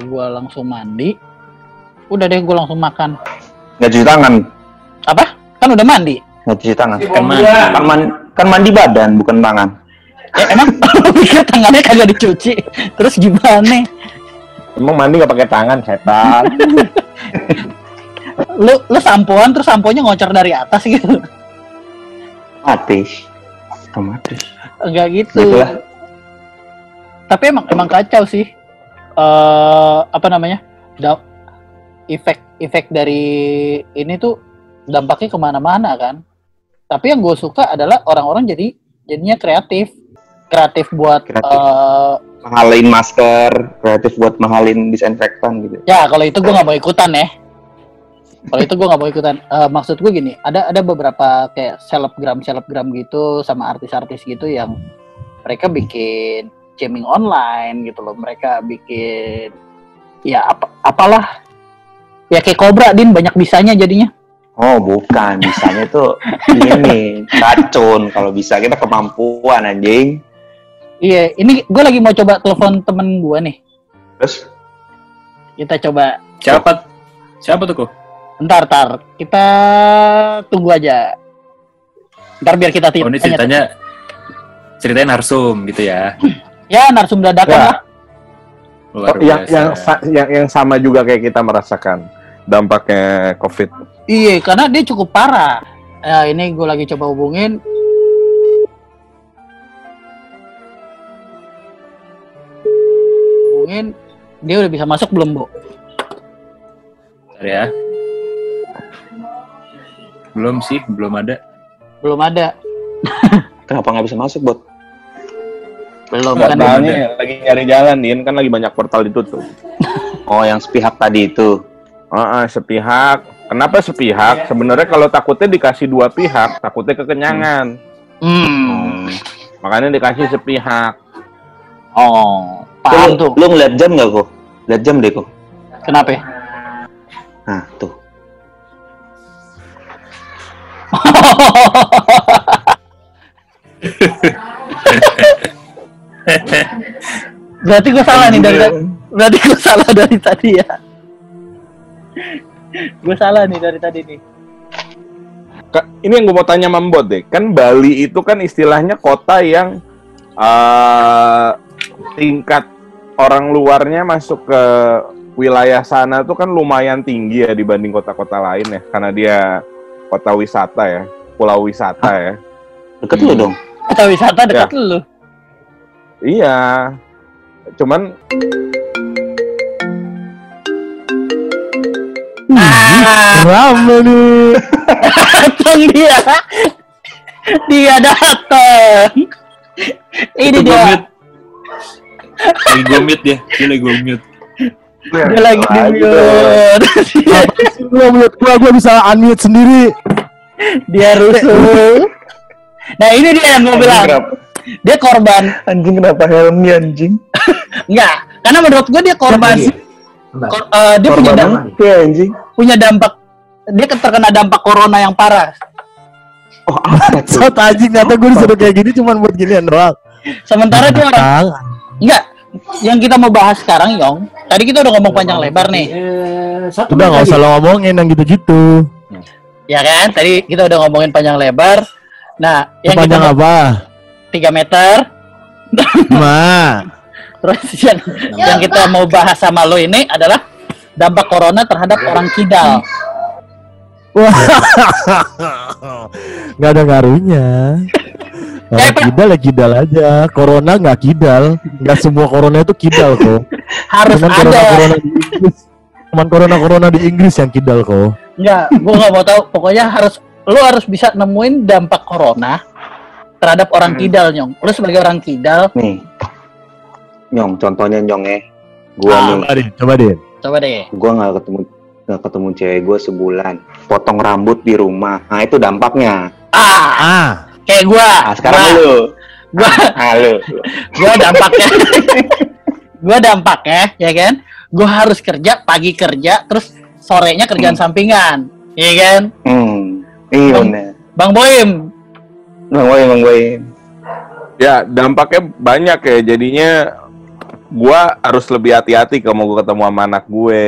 gue langsung mandi. Udah deh gue langsung makan. nggak cuci tangan Apa? Kan udah mandi. nggak cuci tangan Kan mandi. kan, man- kan mandi badan bukan tangan Ya emang pikir tangannya kagak dicuci. Terus gimana? Emang mandi nggak pakai tangan, setan. Lu lu sampoan terus samponya ngocor dari atas gitu. otomatis otomatis Enggak gitu. gitu lah Tapi emang emang kacau sih. eh apa namanya? Da efek efek dari ini tuh dampaknya ke mana-mana kan. Tapi yang gue suka adalah orang-orang jadi jadinya kreatif, kreatif buat Kreatif. eh, mahalin masker kreatif buat mahalin disinfektan gitu Ya kalau itu gue nggak mau ikutan ya. Kalau itu gue nggak mau ikutan. Eh, maksud gue gini, ada ada beberapa kayak selebgram selebgram gitu sama artis-artis gitu yang mereka bikin jamming online gitu loh. Mereka bikin ya apa apalah ya kayak Cobra din banyak bisanya jadinya. Oh bukan bisanya tuh ini racun kalau bisa kita kemampuan anjing Iya, ini gue lagi mau coba telepon temen gue nih. terus Kita coba. Siapa? Siapa tuh kok? Ntar, ntar. Kita tunggu aja. Ntar biar kita Oh ini tanya. ceritanya ceritanya narsum gitu ya. Ya, narsum dadakan Ya. lah. Luar Oh, yang biasa. yang yang yang sama juga kayak kita merasakan dampaknya COVID. Iya, karena dia cukup parah. Ya, ini gue lagi coba hubungin. Hubungin, dia udah bisa masuk belum, Bu? Bentar ya. Belum sih, belum ada. Belum ada. kenapa nggak bisa masuk bot Belum kan? tahu. Soalnya lagi nyari jalan, Din kan lagi banyak portal ditutup. oh yang sepihak tadi itu Ah, ah, sepihak. Kenapa sepihak? Sebenarnya kalau takutnya dikasih dua pihak, takutnya kekenyangan. Hmm. Makanya dikasih sepihak. Oh, paham tuh. lu, lu ngeliat jam nggak kok lihat jam deh kok Kenapa? ya? nah tuh Berarti gue salah nih dari berarti gue salah dari tadi ya. Gue salah nih dari tadi nih. Ka- ini yang gue mau tanya sama Mbot deh. Kan Bali itu kan istilahnya kota yang eh, tingkat orang luarnya masuk ke wilayah sana tuh kan lumayan tinggi ya dibanding kota-kota lain ya. Karena dia kota wisata ya, pulau wisata ya. Deket lu dong. Kota wisata dekat lu. Iya. Cuman Rame nih. datang dia. dia datang. Ini Itu dia. mute. Lagi gue mute dia, dia lagi gue mute. Dia lagi di mute. Gua menurut gua gua bisa unmute sendiri. Dia rusuh. Nah ini dia yang gue bilang. Kenapa, Dia korban. anjing kenapa helmnya anjing? Enggak. Karena menurut gue dia korban. Kor- eh, dia punya, Korban dam- apa ya anjing? punya dampak. Dia terkena dampak corona yang parah. Oh apa tuh? So anjing ternyata gua disuruh kayak gini cuman buat ginian doang. Sementara dia orang enggak. Yang kita mau bahas sekarang, Yong. Tadi kita udah ngomong panjang lebar nih. Udah nggak usah lo ngomongin yang gitu-gitu. Ya kan? Tadi kita udah ngomongin panjang lebar. Nah, yang kita Panjang apa? 3 meter. Ma. Terus yang, yang kita mau bahas sama lo ini adalah dampak corona terhadap orang kidal. Wah. Nggak ada ngaruhnya. Orang Eh, kidal ya kidal aja. Corona nggak kidal. Nggak semua corona itu kidal kok. Harus Cuman corona ada. corona di Inggris. Cuman corona corona di Inggris yang kidal kok. Enggak, gua nggak mau tahu. Pokoknya harus lo harus bisa nemuin dampak corona terhadap orang kidal, Nyong. Lo sebagai orang kidal, Nih. Nyong, contohnya Nyong ya. Gua Ah. nih, Coba deh, coba deh. coba deh. gua nggak ketemu nggak ketemu cewek gue sebulan. Potong rambut di rumah. Nah itu dampaknya. Ah, Ah, kayak gua. Nah, sekarang Gua- lu. Gua, Ah, lu. gua dampaknya. gua dampaknya, ya kan? Gua harus kerja, pagi kerja, terus sorenya kerjaan sampingan. Iya kan? Hmm. Iya Bang. bener. Bang Boim, Bang Boy, Bang Boy. ya dampaknya banyak ya. Jadinya gua harus lebih hati-hati kalau mau gua ketemu sama anak gue.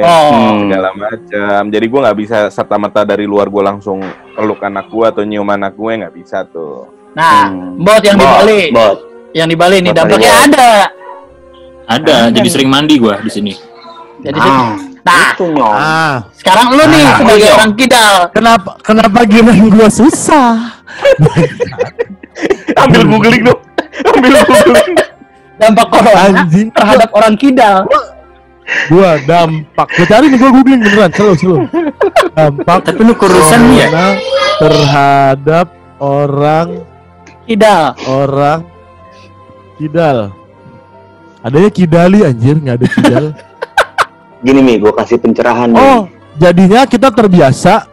Oh. Segala macam. Jadi gua nggak bisa serta merta dari luar gua langsung peluk anak gua atau nyium anak gue nggak bisa tuh. Nah, Hmm. bot yang di Bot, Bali, Bot. yang di Bali nih dampaknya ada. Ada, jadi sering mandi gue di sini. Jadi Ah, nah, itu Nyong. ah. sekarang lu nih Ah, sebagai iya. orang kidal. Kenapa kenapa gini gua susah? Ambil googling dong. Ambil googling. Dampak corona Anjing. terhadap orang kidal. Gua dampak. Gua cari nih gua googling beneran, selalu selalu. Dampak Tapi lu kurusan nih ya? terhadap orang Kidal. orang kidal. Adanya kidali anjir, nggak ada kidal. Gini nih, gue kasih pencerahan nih. oh, jadinya kita terbiasa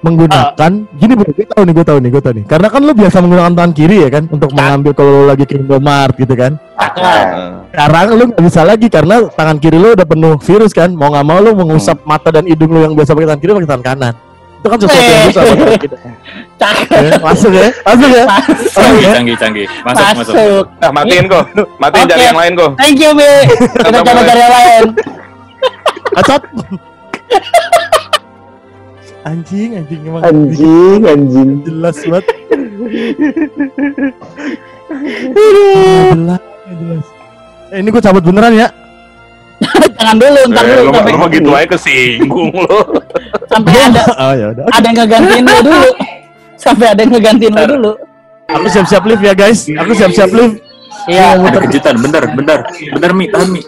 menggunakan gini bro, gue tahu nih, gue tahu nih, gue tahu nih. Karena kan lu biasa menggunakan tangan kiri ya kan untuk mengambil kalau lu lagi ke Indomaret gitu kan. Nah, Sekarang lu nggak bisa lagi karena tangan kiri lu udah penuh virus kan. Mau nggak mau lu mengusap mata dan hidung lu yang biasa pakai tangan kiri pakai tangan kanan. Itu kan sesuatu yang bisa buat tangan kita. Cakep. Ya, masuk ya, masuk ya. Masuk. Canggih, canggih, canggih. Masuk, masuk. Masuk. Nah, matiin kok. Matiin Oke. cari yang lain kok. Thank you, Mi. Kita coba cari yang lain. Acot. anjing, anjing emang anjing, anjing. jelas banget. Jelas, jelas. Eh, ini gue cabut beneran ya. Jangan dulu, ntar Eh, dulu lu, sampai, lu mah gitu aja kesinggung lu. sampai ada Oh ya udah. ada yang ngegantiin lu dulu. Sampai ada yang ngegantiin lu dulu. Aku siap-siap live ya guys. Aku siap-siap live. Iya. Ada kejutan, bener, bener. Bener, Mi, tahan, Mi.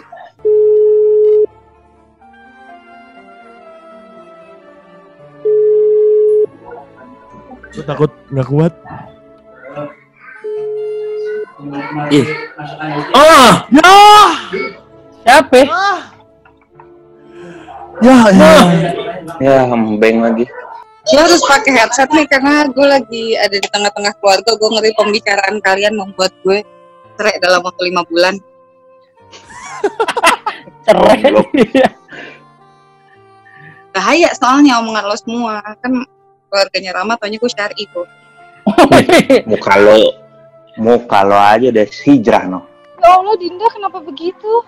Gue takut nggak kuat. Ih. Oh, Ya, Siapa? ya, ya. Ya, hembeng lagi. Gue harus pakai headset nih karena gue lagi ada di tengah-tengah keluarga. Gue ngeri pembicaraan kalian membuat gue cerai dalam waktu lima bulan. Cerai. Bahaya soalnya omongan lo semua. Kan keluarganya Rama, taunya gue syari tuh. Muka lo, muka lo aja deh hijrah no. Ya Allah, Dinda kenapa begitu?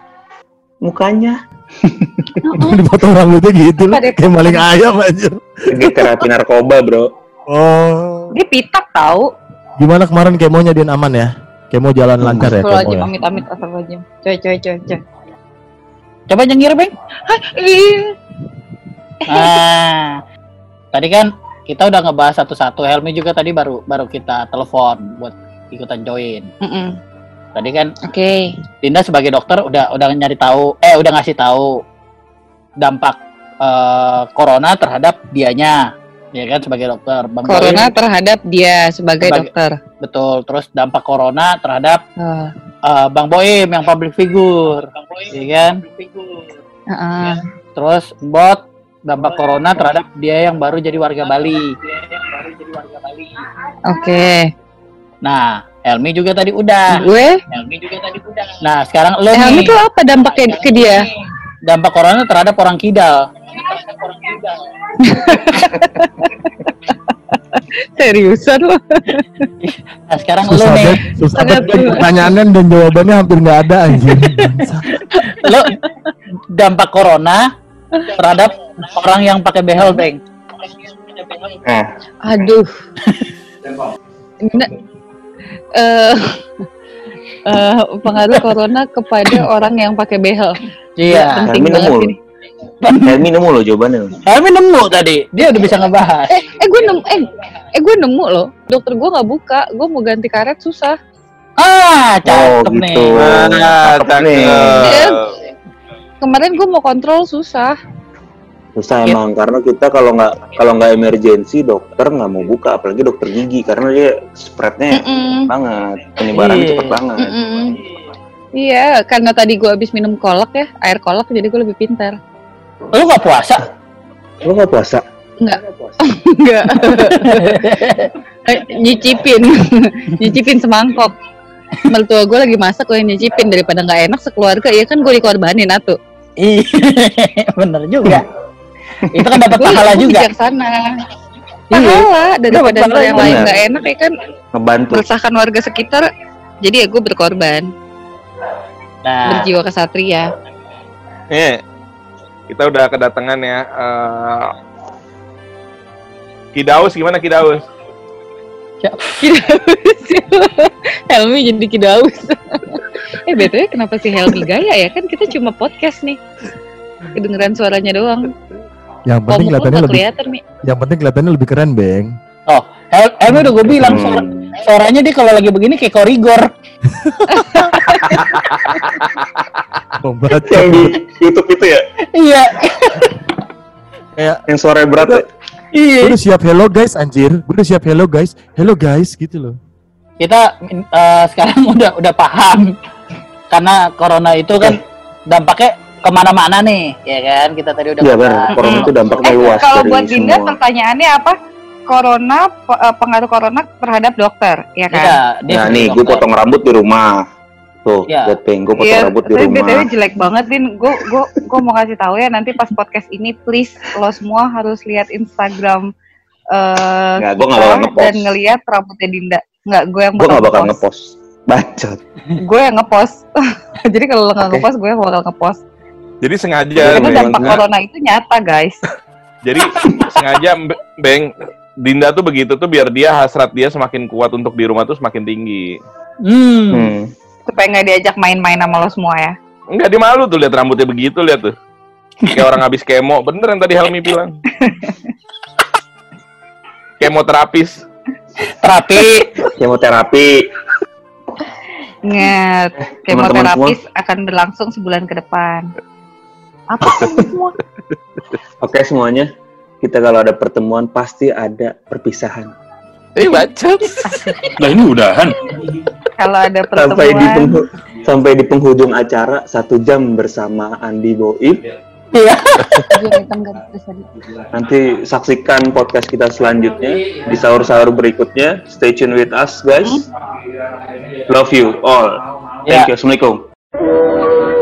Mukanya Dipotong rambutnya gitu loh. Kayak maling ayam aja. lagi terapi narkoba bro. Oh. Dia pitak tahu. Gimana kemarin kemonya Din aman ya? Kemo jalan lancar ya kemo ya? amit amit astagfirullahaladzim. Coy coy coy coy. Coba nyengir, Beng. Nah, tadi kan kita udah ngebahas satu-satu. Helmi juga tadi baru baru kita telepon buat ikutan join. mm-mm. Tadi kan Oke. Dinda sebagai dokter udah udah nyari tahu, eh udah ngasih tahu dampak eh, corona terhadap dianya, ya kan sebagai dokter. Bang Corona Boim, terhadap dia sebagai, Sebagai- dokter. betul. Terus dampak corona terhadap Ah, eh, Bang Boim yang public figure, ya kan? ah. Terus bot dampak corona terhadap dia yang baru jadi warga Bali. Oke. Nah, Helmi juga tadi udah. Gue, Helmi juga tadi udah. Nah, sekarang lo Helmi nih tuh apa dampaknya ke dia? dampak corona terhadap orang kidal. Seriusan lo? Nah, sekarang lo Susah nih, banget, susah banget pertanyaannya dan jawabannya hampir nggak ada anjir. Lo dampak corona terhadap orang yang pakai behel, Beng. Nah, Aduh. Nah, eh eh, pengaruh corona kepada orang yang pakai behel. Iya. Penting Helmi banget nemu. ini. Helmi nemu lo jawabannya. lo. Helmi nemu tadi, dia udah bisa ngebahas. Eh, eh gue nemu, eh, eh gue nemu loh. Dokter gue nggak buka, gue mau ganti karet susah. Ah, cakep Oh, nih. gitu. Nah, Cakep nih. cakep. Kemarin gue mau kontrol susah. Susah Iya. emang karena kita kalau nggak kalau nggak emergensi dokter nggak mau buka apalagi dokter gigi karena dia spreadnya Mm-mm. banget penyebaran Iya. cepet banget. Mm-mm. Iya, karena tadi gue habis minum kolak ya, air kolak, jadi gue lebih pintar. Lu nggak puasa? Lo nggak puasa? Enggak. Enggak. Eh, nyicipin, nyicipin semangkok. Mertua gue lagi masak, gue yang nyicipin daripada nggak enak sekeluarga, ya kan gue dikorbanin atuh. Iya, bener juga. Itu kan dapat pahala juga. bijaksana. Pahala daripada pahala yang lain nggak enak ya kan Ngebantu. meresahkan warga sekitar. Jadi ya gue berkorban, Nah, berjiwa kesatria. Nih, kita udah kedatangan ya. eh, Kidaus gimana Kidaus? Helmi jadi kidaus. Eh btw kenapa sih Helmi gaya ya kan kita cuma podcast nih. Kedengeran suaranya doang. Yang penting kelihatannya lebih kelihatan Mi. yang penting kelihatannya lebih keren, Beng. Hel- Helmi udah gue bilang Hmm. suara- suaranya dia kalau lagi begini kayak korigor. Membaca. Yang di YouTube itu ya, Iya, Kayak yang suaranya berat ya. iya. gue udah siap hello guys anjir. Gue udah siap hello guys. Hello guys gitu loh. Kita eh, sekarang udah udah paham karena corona itu kan dampaknya ke mana-mana nih, ya kan? Kita tadi udah Iya benar. Corona itu dampaknya Eh luas kalau buat Dinda semua. pertanyaannya apa? Corona eh, pengaruh corona terhadap dokter, ya kan? Iya, dia Nah nih, gue potong rambut di rumah. Tuh, Iya. lihat peng, gue potong Iya, rambut di tapi rumah. BTW jelek banget Din. Gue gue gue mau kasih tahu ya nanti pas podcast ini please lo semua harus lihat Instagram eh Nggak, gua nggak kita bakal ngepost. dan ngelihat rambutnya Dinda. Nggak, gue yang Gue bakal gak bakal ngepost. Bacot. Gue yang ngepost. Jadi kalau lo nggak Oke. ngepost, gue yang bakal ngepost. Jadi sengaja, Karena dampak Beng. corona itu nyata guys. Jadi sengaja Beng Dinda tuh begitu tuh biar dia hasrat dia semakin kuat untuk di rumah tuh semakin tinggi. Hmm. Hmm. Supaya nggak diajak main-main sama lo semua ya. Enggak dia malu tuh lihat rambutnya begitu lihat tuh. Kayak orang habis kemo, bener yang tadi Helmi bilang. Kemoterapis. Terapi. Kemoterapi. Ingat, teman-teman kemoterapis akan berlangsung sebulan ke depan. Apa semua? Oke semuanya. Kita kalau ada pertemuan pasti ada perpisahan. Eh bacot. Lah ini udahan. Kalau ada Sampai di pertemuan, penghu- sampai di penghujung acara satu jam bersama Andi Boib. Iya. Tadi. Nanti saksikan podcast kita selanjutnya di sahur-sahur berikutnya. Stay tune with us guys. Love you all. Ya. Thank you. Assalamualaikum.